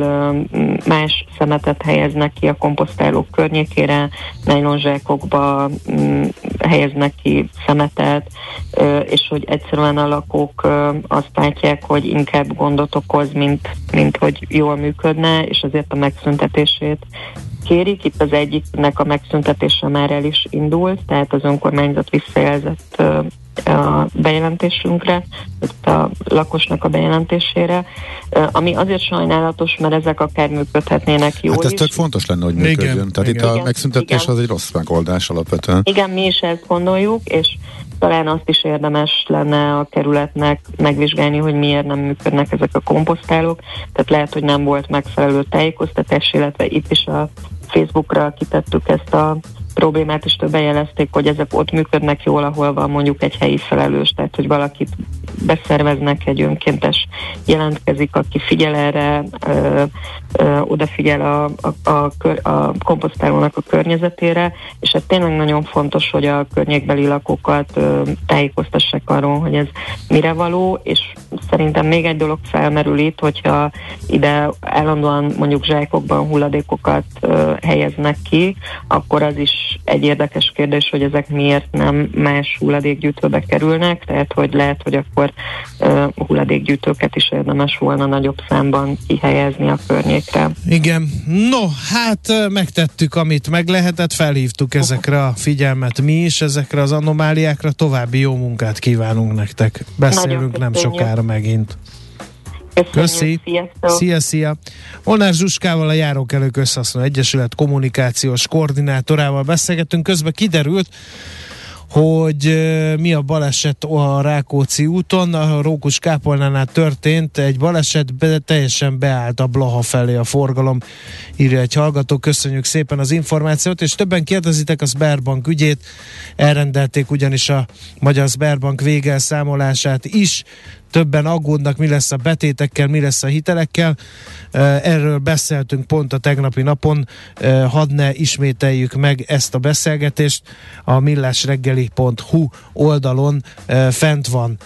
más szemetet helyeznek ki a komposztálók környékére, nejlonzsákokba helyeznek ki szemetet, és hogy egyszerűen a lakók azt látják, hogy inkább gondot okoz, mint, mint hogy jól működne, és azért a megszüntetését kérik. Itt az egyiknek a megszüntetése már el is indult, tehát az önkormányzat visszajelzett a bejelentésünkre, a lakosnak a bejelentésére, ami azért sajnálatos, mert ezek akár működhetnének jól Hát ez is. tök fontos lenne, hogy működjön. Igen, Tehát igen. itt a megszüntetés igen. az egy rossz megoldás alapvetően. Igen, mi is ezt gondoljuk, és talán azt is érdemes lenne a kerületnek megvizsgálni, hogy miért nem működnek ezek a komposztálók. Tehát lehet, hogy nem volt megfelelő tájékoztatás, illetve itt is a Facebookra kitettük ezt a problémát, és többen jelezték, hogy ezek ott működnek jól, ahol van mondjuk egy helyi felelős, tehát hogy valakit beszerveznek, egy önkéntes jelentkezik, aki figyel erre, ö, ö, odafigyel a, a, a, a komposztálónak a környezetére, és ez tényleg nagyon fontos, hogy a környékbeli lakókat ö, tájékoztassák arról, hogy ez mire való, és szerintem még egy dolog felmerül itt, hogyha ide állandóan mondjuk zsákokban hulladékokat ö, helyeznek ki, akkor az is egy érdekes kérdés, hogy ezek miért nem más hulladékgyűjtőbe kerülnek, tehát hogy lehet, hogy akkor uh, hulladékgyűjtőket is érdemes volna nagyobb számban kihelyezni a környékre. Igen, no, hát megtettük, amit meg lehetett, felhívtuk ezekre a figyelmet mi is, ezekre az anomáliákra, további jó munkát kívánunk nektek. Beszélünk nem sokára megint. Köszi. Szia, szia. Molnár Zsuskával a Járókelők Összehasználó Egyesület kommunikációs koordinátorával beszélgetünk. Közben kiderült, hogy mi a baleset a Rákóczi úton. A Rókus Kápolnánál történt egy baleset, be, teljesen beállt a Blaha felé a forgalom, írja egy hallgató. Köszönjük szépen az információt, és többen kérdezitek a Sberbank ügyét. Elrendelték ugyanis a Magyar Sberbank végelszámolását is többen aggódnak, mi lesz a betétekkel, mi lesz a hitelekkel. Erről beszéltünk pont a tegnapi napon, hadd ne ismételjük meg ezt a beszélgetést. A millásreggeli.hu oldalon fent van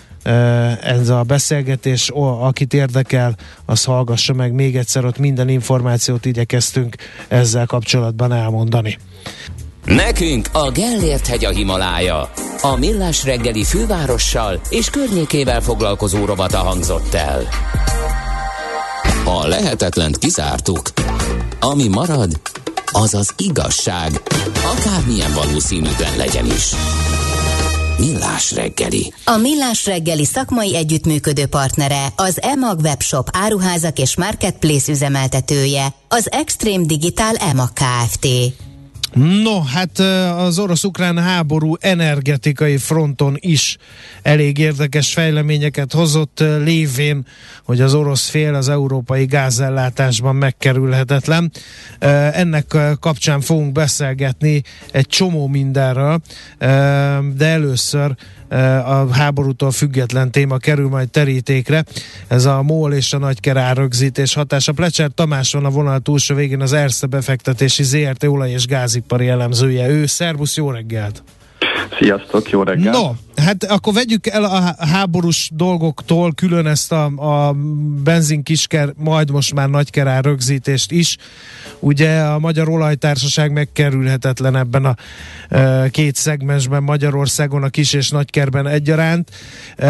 ez a beszélgetés, akit érdekel, az hallgassa meg még egyszer, ott minden információt igyekeztünk ezzel kapcsolatban elmondani. Nekünk a Gellért hegy a Himalája. A millás reggeli fővárossal és környékével foglalkozó robata hangzott el. A lehetetlent kizártuk. Ami marad, az az igazság, akármilyen valószínűtlen legyen is. Millás reggeli. A Millás reggeli szakmai együttműködő partnere az EMAG webshop áruházak és marketplace üzemeltetője, az Extreme Digital EMAG Kft. No, hát az orosz-ukrán háború energetikai fronton is elég érdekes fejleményeket hozott lévén, hogy az orosz fél az európai gázellátásban megkerülhetetlen. Ennek kapcsán fogunk beszélgetni egy csomó mindenről, de először a háborútól független téma kerül majd terítékre. Ez a MOL és a nagykerár rögzítés hatása. Plecser Tamás van a vonal túlsó végén az Erste befektetési ZRT olaj- és gázipari elemzője. Ő, szervusz, jó reggelt! Sziasztok, jó reggelt! No, hát akkor vegyük el a háborús dolgoktól külön ezt a, a benzinkisker, majd most már nagykerár rögzítést is. Ugye a Magyar Olajtársaság megkerülhetetlen ebben a e, két szegmensben Magyarországon, a kis és nagykerben egyaránt. E,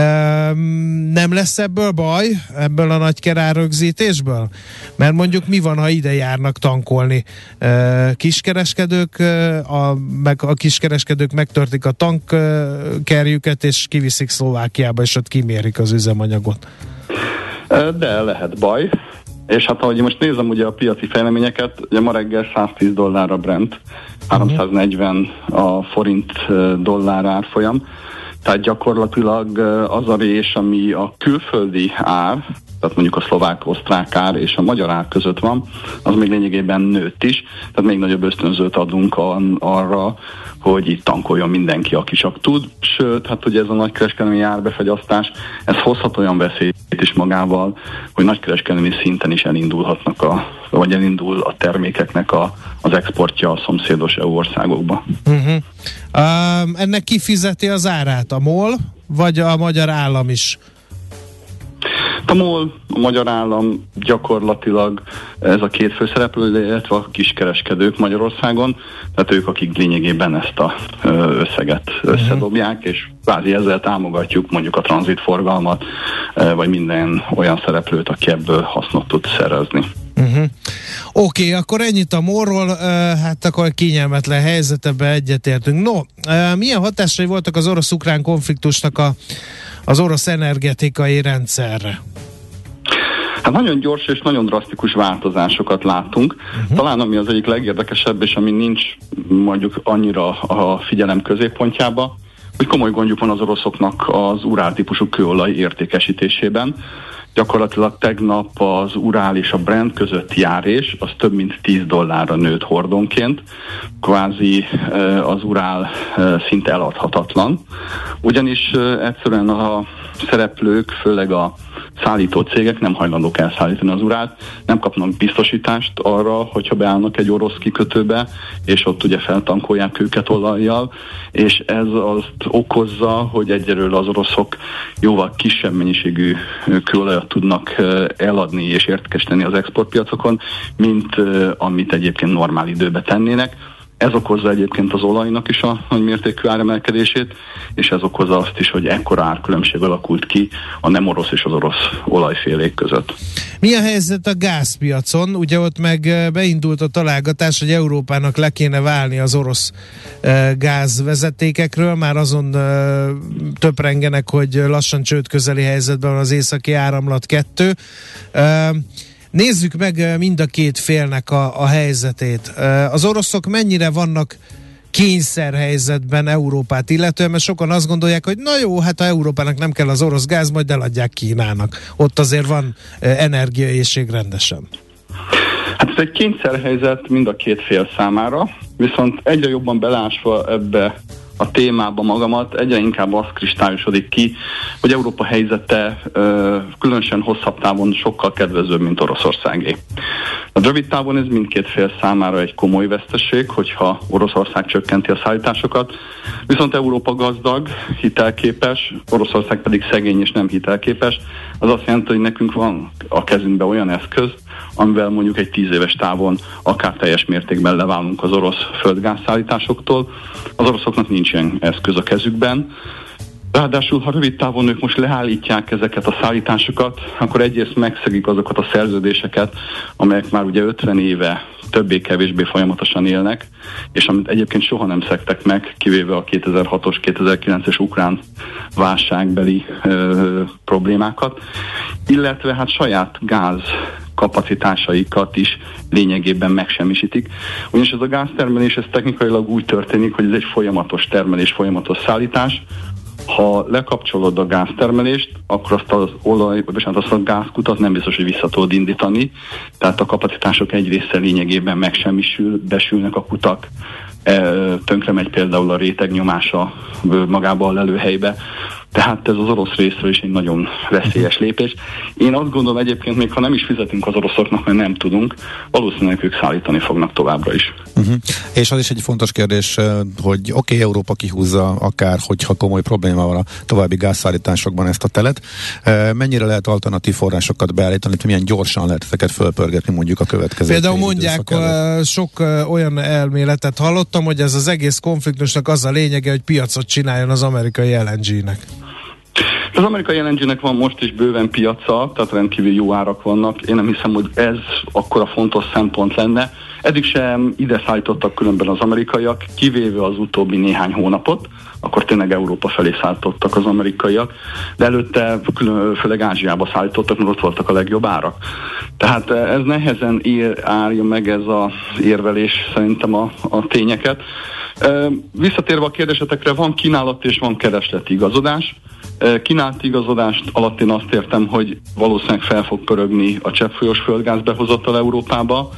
nem lesz ebből baj, ebből a nagykerár rögzítésből? Mert mondjuk mi van, ha ide járnak tankolni e, kiskereskedők, e, a, meg a kiskereskedők megtörtik a tankkerjüket, és kiviszik Szlovákiába, és ott kimérik az üzemanyagot. De lehet baj. És hát ahogy most nézem ugye a piaci fejleményeket, ugye ma reggel 110 dollár a Brent, 340 a forint dollár árfolyam, tehát gyakorlatilag az a rés, ami a külföldi ár, tehát mondjuk a szlovák-osztrák ár és a magyar ár között van, az még lényegében nőtt is, tehát még nagyobb ösztönzőt adunk arra, hogy itt tankoljon mindenki, aki csak tud, sőt, hát ugye ez a nagykereskedelmi árbefegyasztás, ez hozhat olyan veszélyt is magával, hogy nagykereskedelmi szinten is elindulhatnak a, vagy elindul a termékeknek a, az exportja a szomszédos EU országokba. Uh-huh. Um, ennek kifizeti az árát? A MOL, vagy a magyar állam is? A MOL, a magyar állam gyakorlatilag ez a két főszereplő, illetve a kiskereskedők Magyarországon, tehát ők, akik lényegében ezt a összeget összedobják, és kvázi ezzel támogatjuk mondjuk a tranzitforgalmat, vagy minden olyan szereplőt, aki ebből hasznot tud szerezni. Uh-huh. Oké, okay, akkor ennyit a morról, uh, hát akkor kényelmetlen helyzetebe egyetértünk. No, uh, milyen hatásai voltak az orosz-ukrán konfliktusnak a, az orosz energetikai rendszerre? Hát nagyon gyors és nagyon drasztikus változásokat látunk. Uh-huh. Talán ami az egyik legérdekesebb, és ami nincs mondjuk annyira a figyelem középpontjába, hogy komoly gondjuk van az oroszoknak az urál típusú kőolaj értékesítésében. Gyakorlatilag tegnap az Urál és a Brent közötti járés az több mint 10 dollárra nőtt hordonként. Kvázi az Urál szinte eladhatatlan. Ugyanis egyszerűen a szereplők, főleg a szállító cégek nem hajlandók elszállítani az urát, nem kapnak biztosítást arra, hogyha beállnak egy orosz kikötőbe, és ott ugye feltankolják őket olajjal, és ez azt okozza, hogy egyelőre az oroszok jóval kisebb mennyiségű kőolajat tudnak eladni és értékesíteni az exportpiacokon, mint amit egyébként normál időbe tennének ez okozza egyébként az olajnak is a nagy mértékű áremelkedését, és ez okozza azt is, hogy ekkora árkülönbség alakult ki a nem orosz és az orosz olajfélék között. Mi a helyzet a gázpiacon? Ugye ott meg eh, beindult a találgatás, hogy Európának le kéne válni az orosz eh, gázvezetékekről, már azon eh, töprengenek, hogy lassan csőd közeli helyzetben van az északi áramlat 2. Nézzük meg mind a két félnek a, a helyzetét. Az oroszok mennyire vannak kényszerhelyzetben Európát illetően, mert sokan azt gondolják, hogy na jó, hát ha Európának nem kell az orosz gáz, majd eladják Kínának. Ott azért van energiaészség rendesen. Hát ez egy kényszerhelyzet mind a két fél számára, viszont egyre jobban belásva ebbe a témába magamat, egyre inkább az kristályosodik ki, hogy Európa helyzete különösen hosszabb távon sokkal kedvezőbb, mint Oroszországé. A rövid távon ez mindkét fél számára egy komoly veszteség, hogyha Oroszország csökkenti a szállításokat, viszont Európa gazdag, hitelképes, Oroszország pedig szegény és nem hitelképes, az azt jelenti, hogy nekünk van a kezünkben olyan eszköz, amivel mondjuk egy tíz éves távon akár teljes mértékben leválunk az orosz földgázszállításoktól. Az oroszoknak nincs ilyen eszköz a kezükben. Ráadásul, ha rövid távon ők most leállítják ezeket a szállításokat, akkor egyrészt megszegik azokat a szerződéseket, amelyek már ugye 50 éve többé-kevésbé folyamatosan élnek, és amit egyébként soha nem szektek meg, kivéve a 2006-os, 2009-es ukrán válságbeli ö, problémákat, illetve hát saját gáz kapacitásaikat is lényegében megsemmisítik. Ugyanis ez a gáztermelés ez technikailag úgy történik, hogy ez egy folyamatos termelés, folyamatos szállítás, ha lekapcsolod a gáztermelést, akkor azt az olaj, vagy azt a gázkutat nem biztos, hogy vissza tudod indítani, tehát a kapacitások egy része lényegében megsemmisül, besülnek a kutak, tönkre megy például a réteg nyomása magába a lelőhelybe, tehát ez az orosz részről is egy nagyon veszélyes lépés. Én azt gondolom egyébként, még ha nem is fizetünk az oroszoknak, mert nem tudunk, valószínűleg ők szállítani fognak továbbra is. Uh-huh. És az is egy fontos kérdés, eh, hogy oké, okay, Európa kihúzza akár, hogyha komoly probléma van a további gázszállításokban ezt a telet. Eh, mennyire lehet alternatív forrásokat beállítani, milyen gyorsan lehet ezeket fölpörgetni mondjuk a következő Például mondják, uh, sok olyan elméletet hallottam, hogy ez az egész konfliktusnak az a lényege, hogy piacot csináljon az amerikai LNG-nek. Az amerikai LNG-nek van most is bőven piaca, tehát rendkívül jó árak vannak. Én nem hiszem, hogy ez akkora fontos szempont lenne. Eddig sem ide szállítottak különben az amerikaiak, kivéve az utóbbi néhány hónapot, akkor tényleg Európa felé szállítottak az amerikaiak, de előtte külön, főleg Ázsiába szállítottak, mert ott voltak a legjobb árak. Tehát ez nehezen ér, árja meg ez az érvelés szerintem a, a tényeket. Visszatérve a kérdésetekre, van kínálat és van keresleti igazodás. Kínált igazodást alatt én azt értem, hogy valószínűleg fel fog pörögni a cseppfolyós földgáz behozatal Európába.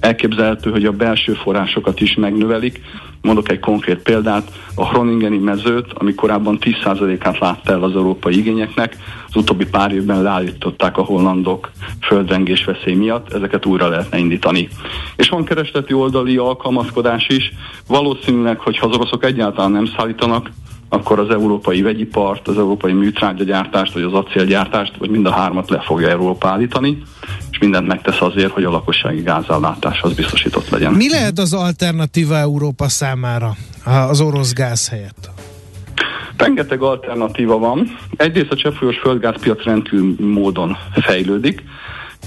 Elképzelhető, hogy a belső forrásokat is megnövelik. Mondok egy konkrét példát, a Hroningeni mezőt, ami korábban 10%-át látta el az európai igényeknek, az utóbbi pár évben leállították a hollandok földrengés veszély miatt, ezeket újra lehetne indítani. És van keresleti oldali alkalmazkodás is, valószínűleg, hogy ha az oroszok egyáltalán nem szállítanak, akkor az európai vegyipart, az európai műtrágyagyártást, vagy az acélgyártást, vagy mind a hármat le fogja Európa állítani, és mindent megtesz azért, hogy a lakossági gázállátás az biztosított legyen. Mi lehet az alternatíva Európa számára az orosz gáz helyett? Rengeteg alternatíva van. Egyrészt a cseppfolyós földgázpiac rendkívül módon fejlődik.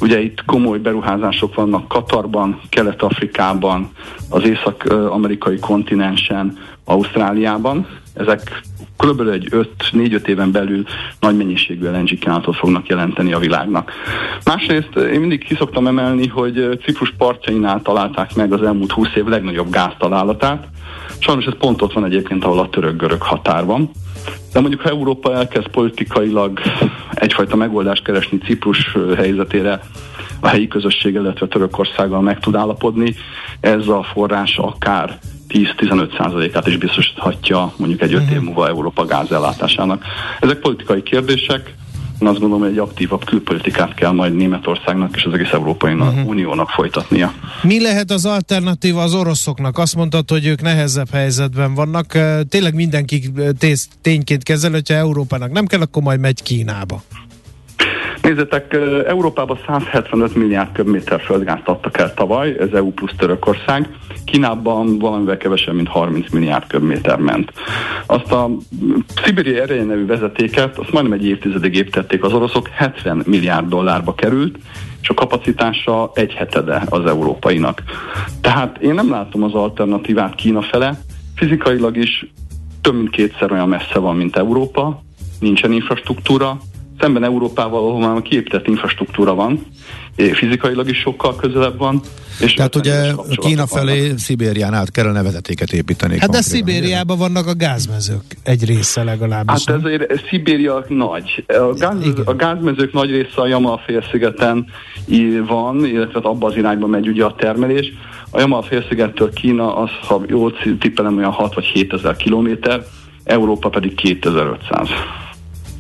Ugye itt komoly beruházások vannak Katarban, Kelet-Afrikában, az észak-amerikai kontinensen, Ausztráliában. Ezek kb. egy 5-4-5 éven belül nagy mennyiségű LNG kínálatot fognak jelenteni a világnak. Másrészt én mindig kiszoktam emelni, hogy Ciprus partjainál találták meg az elmúlt 20 év legnagyobb gáztalálatát. Sajnos ez pont ott van egyébként, ahol a török-görög határ van. De mondjuk, ha Európa elkezd politikailag egyfajta megoldást keresni Ciprus helyzetére, a helyi közösséggel, illetve Törökországgal meg tud állapodni, ez a forrás akár 10-15%-át is biztosíthatja mondjuk egy 5 év mhm. múlva Európa gázellátásának. Ezek politikai kérdések, én azt gondolom, hogy egy aktívabb külpolitikát kell majd Németországnak és az egész Európai uh-huh. Uniónak folytatnia. Mi lehet az alternatíva az oroszoknak? Azt mondtad, hogy ők nehezebb helyzetben vannak. Tényleg mindenki tényként kezel, hogyha Európának nem kell, akkor majd megy Kínába. Nézzetek, Európában 175 milliárd köbméter földgázt adtak el tavaly, ez EU plusz Törökország. Kínában valamivel kevesebb, mint 30 milliárd köbméter ment. Azt a Szibéri ereje nevű vezetéket, azt majdnem egy évtizedig építették az oroszok, 70 milliárd dollárba került, és a kapacitása egy hetede az európainak. Tehát én nem látom az alternatívát Kína fele, fizikailag is több mint kétszer olyan messze van, mint Európa, nincsen infrastruktúra, szemben Európával, ahol már kiépített infrastruktúra van, fizikailag is sokkal közelebb van. És Tehát ugye Kína felé vannak. Szibérián át kellene vezetéket építeni. Hát de Szibériában vannak a gázmezők, egy része legalábbis. Hát ezért Szibéria nagy. A, gáz, a gázmezők nagy része a Jamal félszigeten van, illetve abban az irányba megy ugye a termelés. A Jamal félszigettől Kína, az, ha jól tippelem, olyan 6 vagy 7 ezer kilométer, Európa pedig 2500.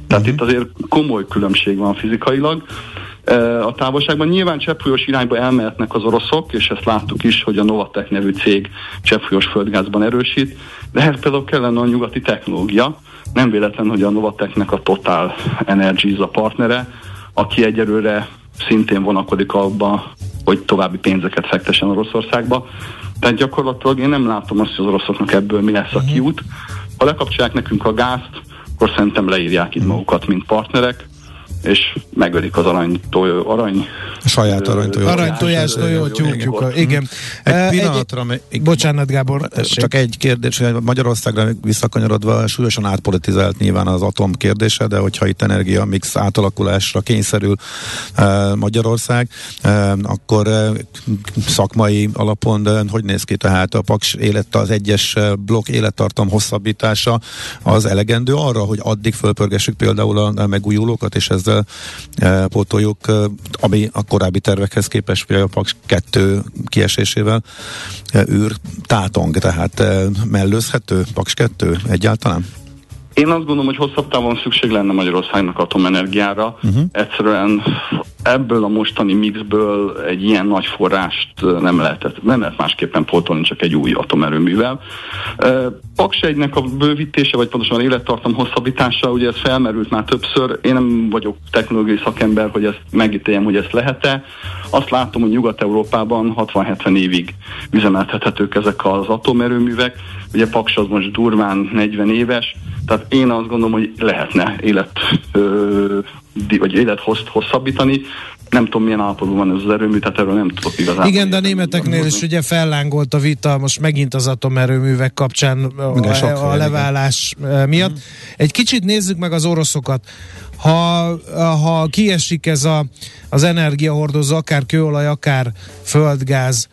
Tehát uh-huh. itt azért komoly különbség van fizikailag. A távolságban nyilván cseppfolyós irányba elmehetnek az oroszok, és ezt láttuk is, hogy a Novatek nevű cég cseppfolyós földgázban erősít, de ehhez például kellene a nyugati technológia. Nem véletlen, hogy a Novateknek a Total Energies a partnere, aki egyelőre szintén vonakodik abba, hogy további pénzeket fektessen Oroszországba. Tehát gyakorlatilag én nem látom azt, hogy az oroszoknak ebből mi lesz a mhm. kiút. Ha lekapcsolják nekünk a gázt, akkor szerintem leírják itt magukat, mint partnerek, és megölik az arany, tojó, arany a saját aranytojó. Aranytojás tojó tyúkjuk. Igen. Egy pillanatra, egy, bocsánat Gábor. Tessék. Csak egy kérdés, hogy Magyarországra visszakanyarodva súlyosan átpolitizált nyilván az atom kérdése, de hogyha itt energia mix átalakulásra kényszerül Magyarország, akkor szakmai alapon de hogy néz ki tehát a Paks élet, az egyes blokk élettartam hosszabbítása az elegendő arra, hogy addig fölpörgessük például a megújulókat, és ezzel pótoljuk, ami a korábbi tervekhez képest, például a Paks 2 kiesésével űr tátong, tehát mellőzhető Paks 2 egyáltalán? Én azt gondolom, hogy hosszabb távon szükség lenne Magyarországnak atomenergiára. Uh-huh. Egyszerűen ebből a mostani mixből egy ilyen nagy forrást nem lehetett, nem lehet másképpen pótolni, csak egy új atomerőművel. Paks egynek a bővítése, vagy pontosan élettartam hosszabbítása, ugye ez felmerült már többször. Én nem vagyok technológiai szakember, hogy ezt megítéljem, hogy ezt lehet-e. Azt látom, hogy Nyugat-Európában 60-70 évig üzemeltethetők ezek az atomerőművek. Ugye Paks az most durván 40 éves, tehát én azt gondolom, hogy lehetne élet ö, vagy élet hosszabbítani. Nem tudom, milyen állapotban van ez az erőmű, tehát erről nem tudok igazán. Igen, de a németeknél is ugye fellángolt a vita most megint az atomerőművek kapcsán a, a leválás igen. miatt. Mm. Egy kicsit nézzük meg az oroszokat. Ha, ha kiesik ez a, az energiahordozó, akár kőolaj, akár földgáz,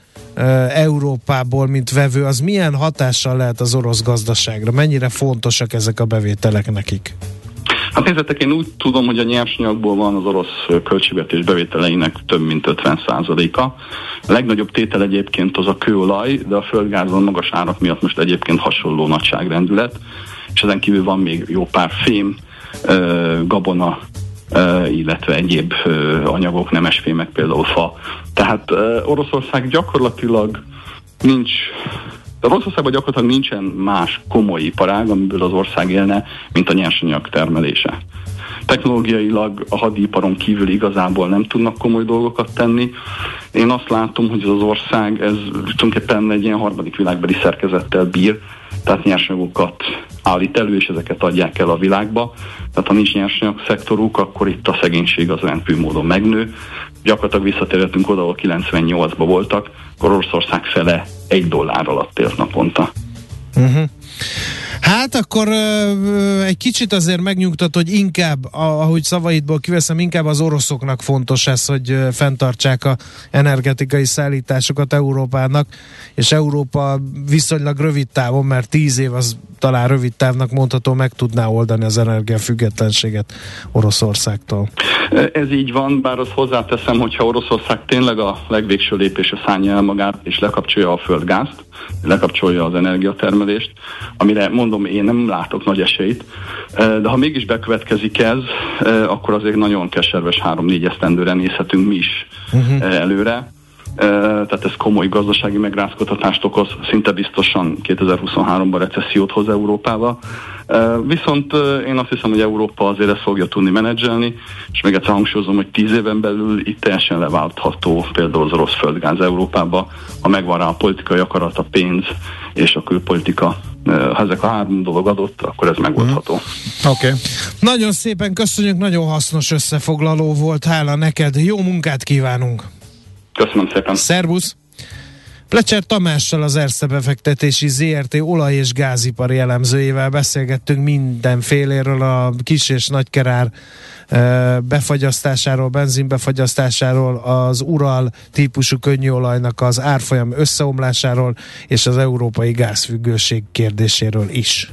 Európából, mint vevő, az milyen hatással lehet az orosz gazdaságra? Mennyire fontosak ezek a bevételek nekik? Hát nézzetek, én úgy tudom, hogy a nyersanyagból van az orosz költségvetés bevételeinek több mint 50%-a. A legnagyobb tétel egyébként az a kőolaj, de a földgázon magas árak miatt most egyébként hasonló nagyságrendület, és ezen kívül van még jó pár fém, gabona, illetve egyéb anyagok, nemesfémek, például fa. Tehát Oroszország gyakorlatilag nincs de Oroszországban gyakorlatilag nincsen más komoly iparág, amiből az ország élne, mint a nyersanyag termelése. Technológiailag a hadiparon kívül igazából nem tudnak komoly dolgokat tenni. Én azt látom, hogy ez az ország, ez tulajdonképpen egy ilyen harmadik világbeli szerkezettel bír, tehát nyersanyagokat állít elő, és ezeket adják el a világba. Tehát ha nincs nyersanyag szektoruk, akkor itt a szegénység az rendkívül módon megnő. Gyakorlatilag visszatérhetünk oda, ahol 98-ban voltak, akkor Oroszország fele egy dollár alatt élt naponta. Uh-huh. Hát akkor ö, egy kicsit azért megnyugtat, hogy inkább, ahogy szavaidból kiveszem, inkább az oroszoknak fontos ez, hogy fenntartsák a energetikai szállításokat Európának, és Európa viszonylag rövid távon, mert tíz év az talán rövid távnak mondható, meg tudná oldani az energiafüggetlenséget Oroszországtól. Ez így van, bár azt hozzáteszem, hogyha Oroszország tényleg a legvégső lépésre szállja el magát, és lekapcsolja a földgázt, lekapcsolja az energiatermelést, amire mondom, én nem látok nagy esélyt, de ha mégis bekövetkezik ez, akkor azért nagyon keserves három-négy esztendőre nézhetünk mi is uh-huh. előre tehát ez komoly gazdasági megrázkodhatást okoz, szinte biztosan 2023-ban recessziót hoz Európába. Viszont én azt hiszem, hogy Európa azért ezt fogja tudni menedzselni, és még egyszer hangsúlyozom, hogy tíz éven belül itt teljesen leváltható például az orosz földgáz Európába, ha megvan rá a politikai akarat, a pénz és a külpolitika ha ezek a három dolog adott, akkor ez megoldható. Mm. Oké. Okay. Nagyon szépen köszönjük, nagyon hasznos összefoglaló volt, hála neked, jó munkát kívánunk! Köszönöm szépen. Szervusz! Plecser Tamással az Erste befektetési ZRT olaj- és gázipari elemzőjével beszélgettünk mindenféléről a kis és nagykerár befagyasztásáról, benzinbefagyasztásáról, az Ural típusú könnyűolajnak az árfolyam összeomlásáról és az európai gázfüggőség kérdéséről is.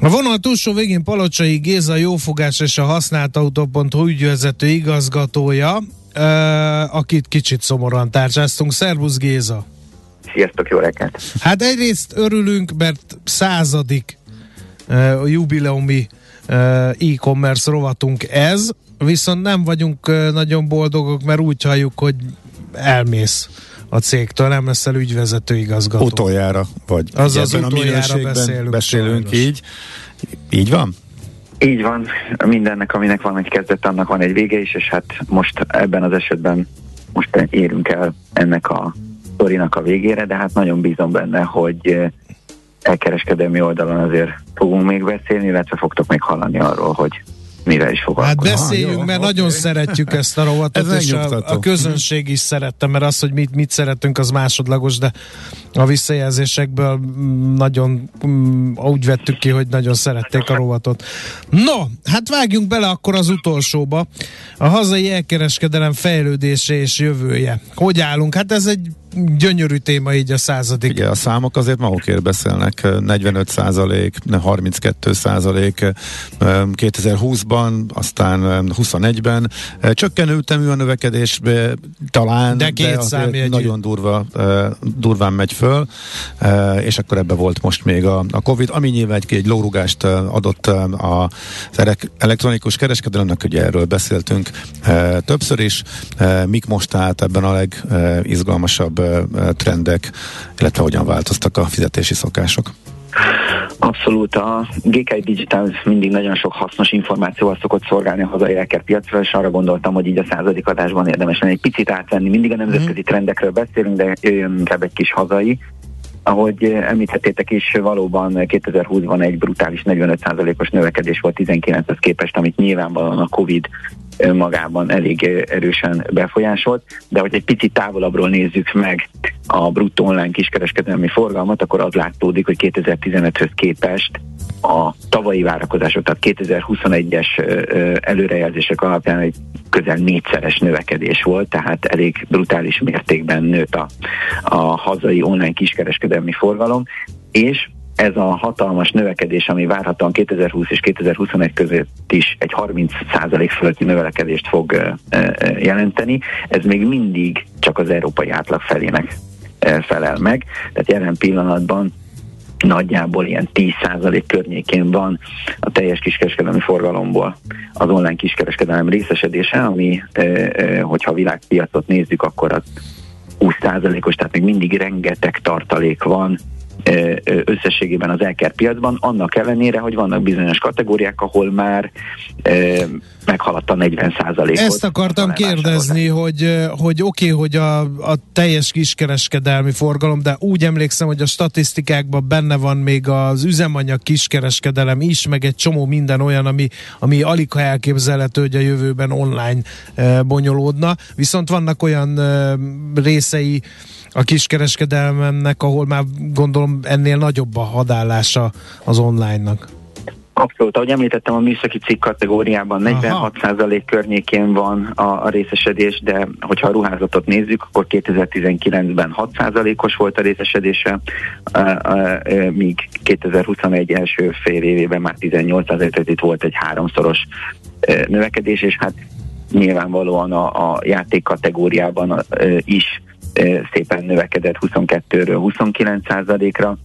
A vonal túlsó végén Palocsai Géza jófogás és a használt autó.hu ügyvezető igazgatója, akit kicsit szomorúan tárcsáztunk. Szervusz Géza! Sziasztok, jó reggelt! Hát egyrészt örülünk, mert századik uh, jubileumi e-commerce rovatunk ez, viszont nem vagyunk nagyon boldogok, mert úgy halljuk, hogy elmész a cégtől, nem leszel ügyvezető igazgató. Utoljára vagy. Az az utoljára beszélünk. Beszélünk így. Így van? Így van, mindennek, aminek van egy kezdet, annak van egy vége is, és hát most ebben az esetben most érünk el ennek a sztorinak a végére, de hát nagyon bízom benne, hogy elkereskedelmi oldalon azért fogunk még beszélni, illetve fogtok még hallani arról, hogy mivel is foglalkozunk. Hát beszéljünk, mert okay. nagyon szeretjük ezt a rovatot, és a, a közönség is szerette, mert az, hogy mit, mit szeretünk, az másodlagos, de a visszajelzésekből mm, nagyon mm, úgy vettük ki, hogy nagyon szerették a rovatot. No, hát vágjunk bele akkor az utolsóba. A hazai elkereskedelem fejlődése és jövője. Hogy állunk? Hát ez egy gyönyörű téma így a századik. Igen, a számok azért magukért beszélnek. 45 százalék, 32 százalék 2020-ban, aztán 21-ben. Csökkenő ütemű a növekedés, talán, de, két de nagyon durva, durván megy föl, és akkor ebbe volt most még a, a Covid, ami nyilván egy, egy lórugást adott az elektronikus kereskedelemnek, ugye erről beszéltünk többször is. Mik most állt ebben a legizgalmasabb trendek, illetve hogyan változtak a fizetési szokások? Abszolút. A GK Digital mindig nagyon sok hasznos információval szokott szolgálni a hazai piacra, és arra gondoltam, hogy így a századik adásban érdemes lenne egy picit átvenni. Mindig a nemzetközi mhm. trendekről beszélünk, de jöjjön inkább egy kis hazai. Ahogy említettétek is, valóban 2020-ban egy brutális 45%-os növekedés volt 19-hez képest, amit nyilvánvalóan a Covid magában elég erősen befolyásolt, de hogy egy picit távolabbról nézzük meg a bruttó online kiskereskedelmi forgalmat, akkor az látódik, hogy 2015-höz képest a tavalyi várakozások, tehát 2021-es előrejelzések alapján egy közel négyszeres növekedés volt, tehát elég brutális mértékben nőtt a, a hazai online kiskereskedelmi forgalom, és ez a hatalmas növekedés, ami várhatóan 2020 és 2021 között is egy 30% fölötti növekedést fog jelenteni, ez még mindig csak az európai átlag felének felel meg. Tehát jelen pillanatban nagyjából ilyen 10% környékén van a teljes kiskereskedelmi forgalomból az online kiskereskedelem részesedése, ami, hogyha a világpiacot nézzük, akkor az 20%-os, tehát még mindig rengeteg tartalék van összességében az elker piacban, annak ellenére, hogy vannak bizonyos kategóriák, ahol már meghaladta 40 ot Ezt akartam kérdezni, hogy, hogy oké, okay, hogy a, a teljes kiskereskedelmi forgalom, de úgy emlékszem, hogy a statisztikákban benne van még az üzemanyag kiskereskedelem is, meg egy csomó minden olyan, ami, ami alig ha elképzelhető, hogy a jövőben online bonyolódna. Viszont vannak olyan részei a kiskereskedelmennek, ahol már gondolom ennél nagyobb a hadállása az online-nak. Abszolút, ahogy említettem, a műszaki cikk kategóriában 46% környékén van a, a részesedés, de hogyha a ruházatot nézzük, akkor 2019-ben 6%-os volt a részesedése, míg 2021 első fél évében már 18%, tehát itt volt egy háromszoros növekedés, és hát nyilvánvalóan a, a játék kategóriában is szépen növekedett 22-ről 29 ra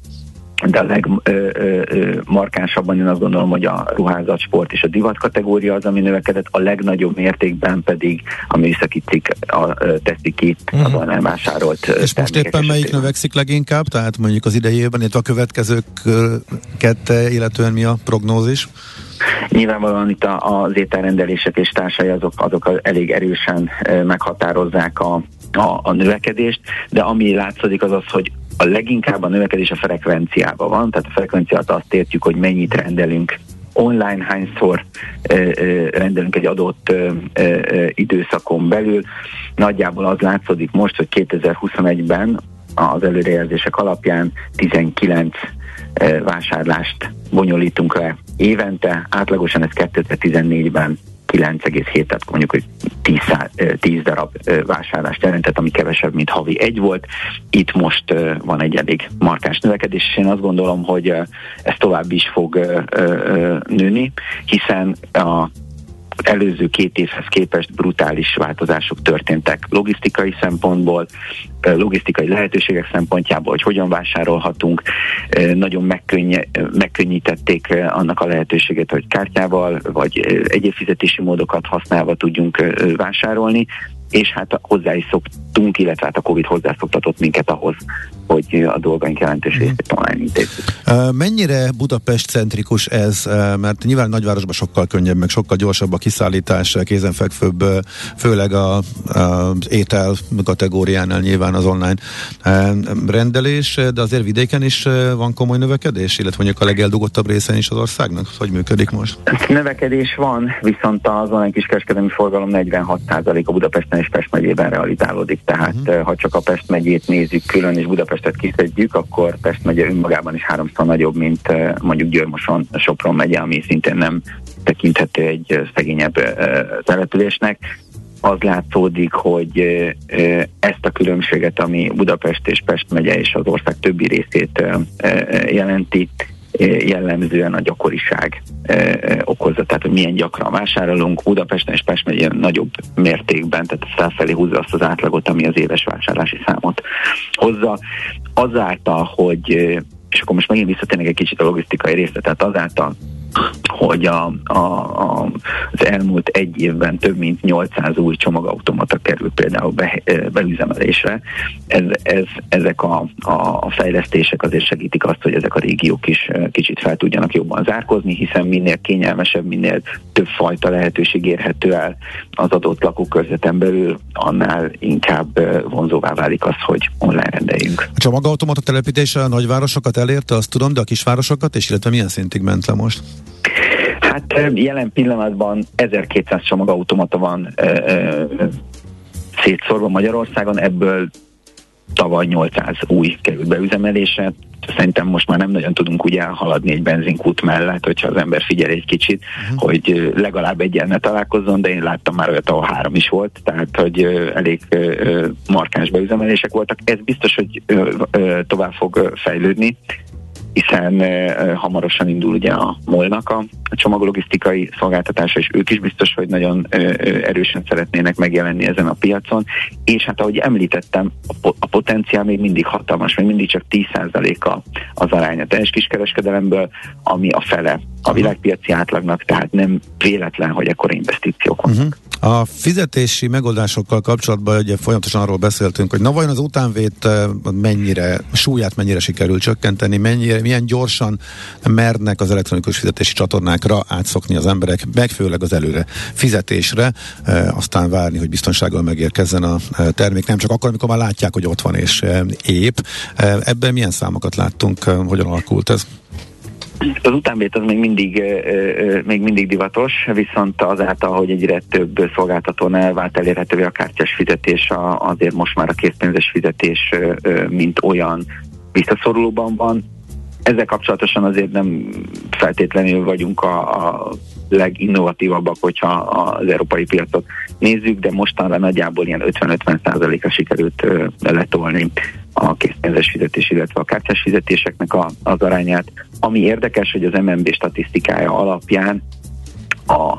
de a legmarkánsabban én azt gondolom, hogy a ruházat, sport és a divat kategória az, ami növekedett, a legnagyobb mértékben pedig a műszaki cikk a, teszi ki uh-huh. az online vásárolt És most éppen melyik növekszik leginkább? Tehát mondjuk az idejében, illetve a következőket illetően mi a prognózis? Nyilvánvalóan itt az ételrendelések és társai azok, azok elég erősen meghatározzák a, a, a növekedést, de ami látszik az az, hogy a leginkább a növekedés a frekvenciában van, tehát a frekvenciát azt értjük, hogy mennyit rendelünk online, hányszor ö, ö, rendelünk egy adott ö, ö, időszakon belül. Nagyjából az látszódik most, hogy 2021-ben az előrejelzések alapján 19 vásárlást bonyolítunk le évente, átlagosan ez 2014-ben 9,7, tehát mondjuk, hogy 10, 10 darab vásárlást jelentett, ami kevesebb, mint havi egy volt. Itt most van egy elég markáns növekedés, és én azt gondolom, hogy ez tovább is fog nőni, hiszen a előző két évhez képest brutális változások történtek logisztikai szempontból, logisztikai lehetőségek szempontjából, hogy hogyan vásárolhatunk, nagyon megkönnye, megkönnyítették annak a lehetőséget, hogy kártyával vagy egyéb fizetési módokat használva tudjunk vásárolni, és hát hozzá is szoktunk, illetve hát a Covid hozzászoktatott minket ahhoz, hogy a dolgaink jelentős mhm. részét online intézzük. Mennyire Budapest-centrikus ez, mert nyilván nagyvárosban sokkal könnyebb, meg sokkal gyorsabb a kiszállítás, kézenfekvőbb, főleg a, az étel kategóriánál nyilván az online rendelés, de azért vidéken is van komoly növekedés, illetve mondjuk a legeldugottabb részen is az országnak? Hogy működik most? Növekedés van, viszont az online kiskereskedelmi forgalom 46% a Budapesten és Pest megyében realizálódik, tehát uh-huh. ha csak a Pest megyét nézzük külön, és Budapestet kiszedjük, akkor Pest megye önmagában is háromszor nagyobb, mint eh, mondjuk Győrmoson, Sopron megye, ami szintén nem tekinthető egy szegényebb településnek. Az látszódik, hogy ezt a különbséget, ami Budapest és Pest megye és az ország többi részét jelenti, jellemzően a gyakoriság okozza, tehát hogy milyen gyakran vásárolunk. Budapesten és Pest megyen nagyobb mértékben, tehát felfelé húzza azt az átlagot, ami az éves vásárlási számot hozza. Azáltal, hogy és akkor most megint visszatérnek egy kicsit a logisztikai részre, tehát azáltal, hogy a, a, a, az elmúlt egy évben több mint 800 új csomagautomata került például be, beüzemelésre. Ez, ez, ezek a, a fejlesztések azért segítik azt, hogy ezek a régiók is kicsit fel tudjanak jobban zárkozni, hiszen minél kényelmesebb, minél több fajta lehetőség érhető el az adott lakókörzeten belül, annál inkább vonzóvá válik az, hogy online rendeljünk. A csomagautomata telepítése a nagyvárosokat elérte, azt tudom, de a kisvárosokat, és illetve milyen szintig ment le most? Hát jelen pillanatban 1200 csomagautomata van ö, ö, szétszorva Magyarországon, ebből tavaly 800 új került beüzemelésre. Szerintem most már nem nagyon tudunk úgy elhaladni egy benzinkút mellett, hogyha az ember figyel egy kicsit, uh-huh. hogy legalább egyen ne találkozzon, de én láttam már olyat, ahol három is volt, tehát hogy elég markáns beüzemelések voltak. Ez biztos, hogy tovább fog fejlődni hiszen hamarosan indul ugye a molnak a, csomaglogisztikai szolgáltatása, és ők is biztos, hogy nagyon erősen szeretnének megjelenni ezen a piacon, és hát ahogy említettem, a, po- a potenciál még mindig hatalmas, még mindig csak 10%-a az arány a teljes kiskereskedelemből, ami a fele a világpiaci átlagnak, tehát nem véletlen, hogy ekkor investíciók vannak. Uh-huh. A fizetési megoldásokkal kapcsolatban ugye folyamatosan arról beszéltünk, hogy na vajon az utánvét mennyire, súlyát mennyire sikerül csökkenteni, mennyire, milyen gyorsan mernek az elektronikus fizetési csatornákra átszokni az emberek, meg főleg az előre fizetésre, e, aztán várni, hogy biztonsággal megérkezzen a termék, nem csak akkor, amikor már látják, hogy ott van és épp. Ebben milyen számokat láttunk, hogyan alakult ez? Az utánvét az még mindig, még mindig divatos, viszont azáltal, hogy egyre több szolgáltatónál vált elérhetővé a kártyás fizetés, azért most már a készpénzes fizetés, mint olyan visszaszorulóban van. Ezzel kapcsolatosan azért nem feltétlenül vagyunk a, a leginnovatívabbak, hogyha az európai piacot nézzük, de mostanra nagyjából ilyen 50-50% a sikerült letolni a készpénzes fizetés, illetve a kártyás fizetéseknek a, az arányát. Ami érdekes, hogy az MNB statisztikája alapján a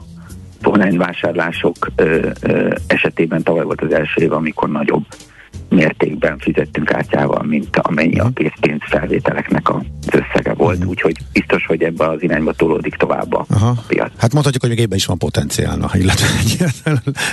online vásárlások ö, ö, esetében tavaly volt az első év, amikor nagyobb mértékben fizettünk kártyával, mint amennyi a készpénz felvételeknek az összege volt, uh-huh. úgyhogy biztos, hogy ebbe az irányba tolódik tovább a Aha. piac. Hát mondhatjuk, hogy még ebben is van potenciál, na, illetve egy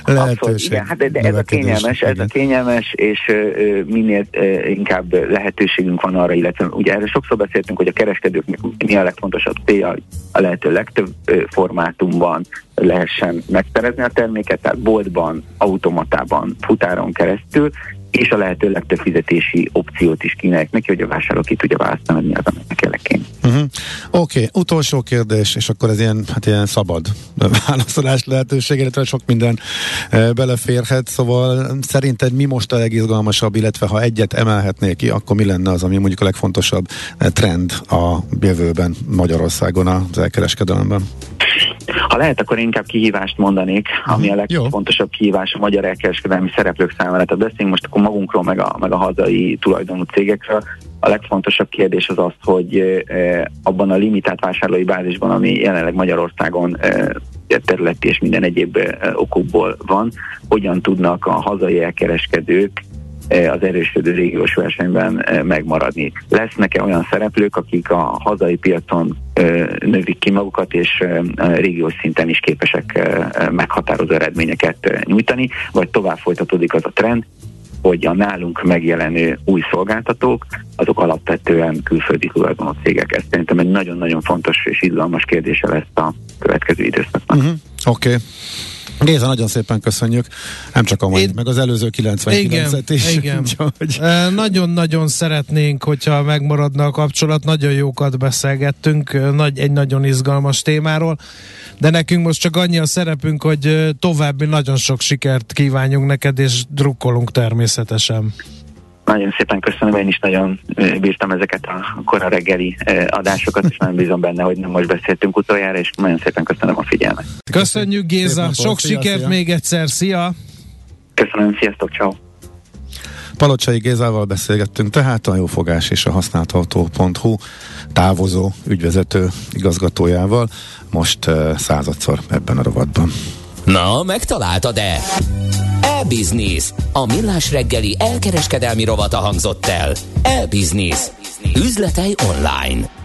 lehetőség. Igen, hát de ez a kényelmes, ez a kényelmes, és uh, minél uh, inkább lehetőségünk van arra, illetve ugye erről sokszor beszéltünk, hogy a kereskedőknek mi a legfontosabb célja, a lehető legtöbb uh, formátumban lehessen megszerezni a terméket, tehát boltban, automatában, futáron keresztül, és a lehető legtöbb fizetési opciót is kínálják neki, hogy a vásárló ki tudja választani, hogy mi az, amit neki. Uh-huh. Oké, okay. utolsó kérdés, és akkor ez ilyen, hát ilyen szabad válaszolás lehetőség, illetve sok minden e, beleférhet, szóval szerinted mi most a legizgalmasabb, illetve ha egyet emelhetnék ki, akkor mi lenne az, ami mondjuk a legfontosabb e, trend a jövőben Magyarországon az elkereskedelemben? Ha lehet, akkor inkább kihívást mondanék, ami a legfontosabb kihívás a magyar elkereskedelmi szereplők számára. Tehát beszélünk most akkor magunkról, meg a, meg a hazai tulajdonú cégekről. A legfontosabb kérdés az az, hogy abban a limitált vásárlói bázisban, ami jelenleg Magyarországon területi és minden egyéb okokból van, hogyan tudnak a hazai elkereskedők az erősödő régiós versenyben megmaradni. Lesznek-e olyan szereplők, akik a hazai piacon növik ki magukat, és régiós szinten is képesek meghatározó eredményeket nyújtani, vagy tovább folytatódik az a trend, hogy a nálunk megjelenő új szolgáltatók, azok alapvetően külföldi tulajdonú cégek. Ez szerintem egy nagyon-nagyon fontos és izgalmas kérdése lesz a következő időszakban. Uh-huh. Oké. Okay. Géza, nagyon szépen köszönjük. Nem csak a mai, Én... meg az előző 99-et is. Igen. Úgyhogy... Nagyon-nagyon szeretnénk, hogyha megmaradna a kapcsolat. Nagyon jókat beszélgettünk nagy, egy nagyon izgalmas témáról, de nekünk most csak annyi a szerepünk, hogy további nagyon sok sikert kívánjunk neked, és drukkolunk természetesen. Nagyon szépen köszönöm, én is nagyon bírtam ezeket a kora reggeli adásokat, és nagyon bízom benne, hogy nem most beszéltünk utoljára, és nagyon szépen köszönöm a figyelmet. Köszönjük Géza, napot, sok szia, sikert szia. még egyszer, szia! Köszönöm, sziasztok, ciao. Palocsai Gézával beszélgettünk, tehát a jófogás és a használható.hu távozó ügyvezető igazgatójával, most századszor ebben a rovatban. Na, megtaláltad-e? E-Business. A millás reggeli elkereskedelmi rovata hangzott el. E-Business. Üzletei online.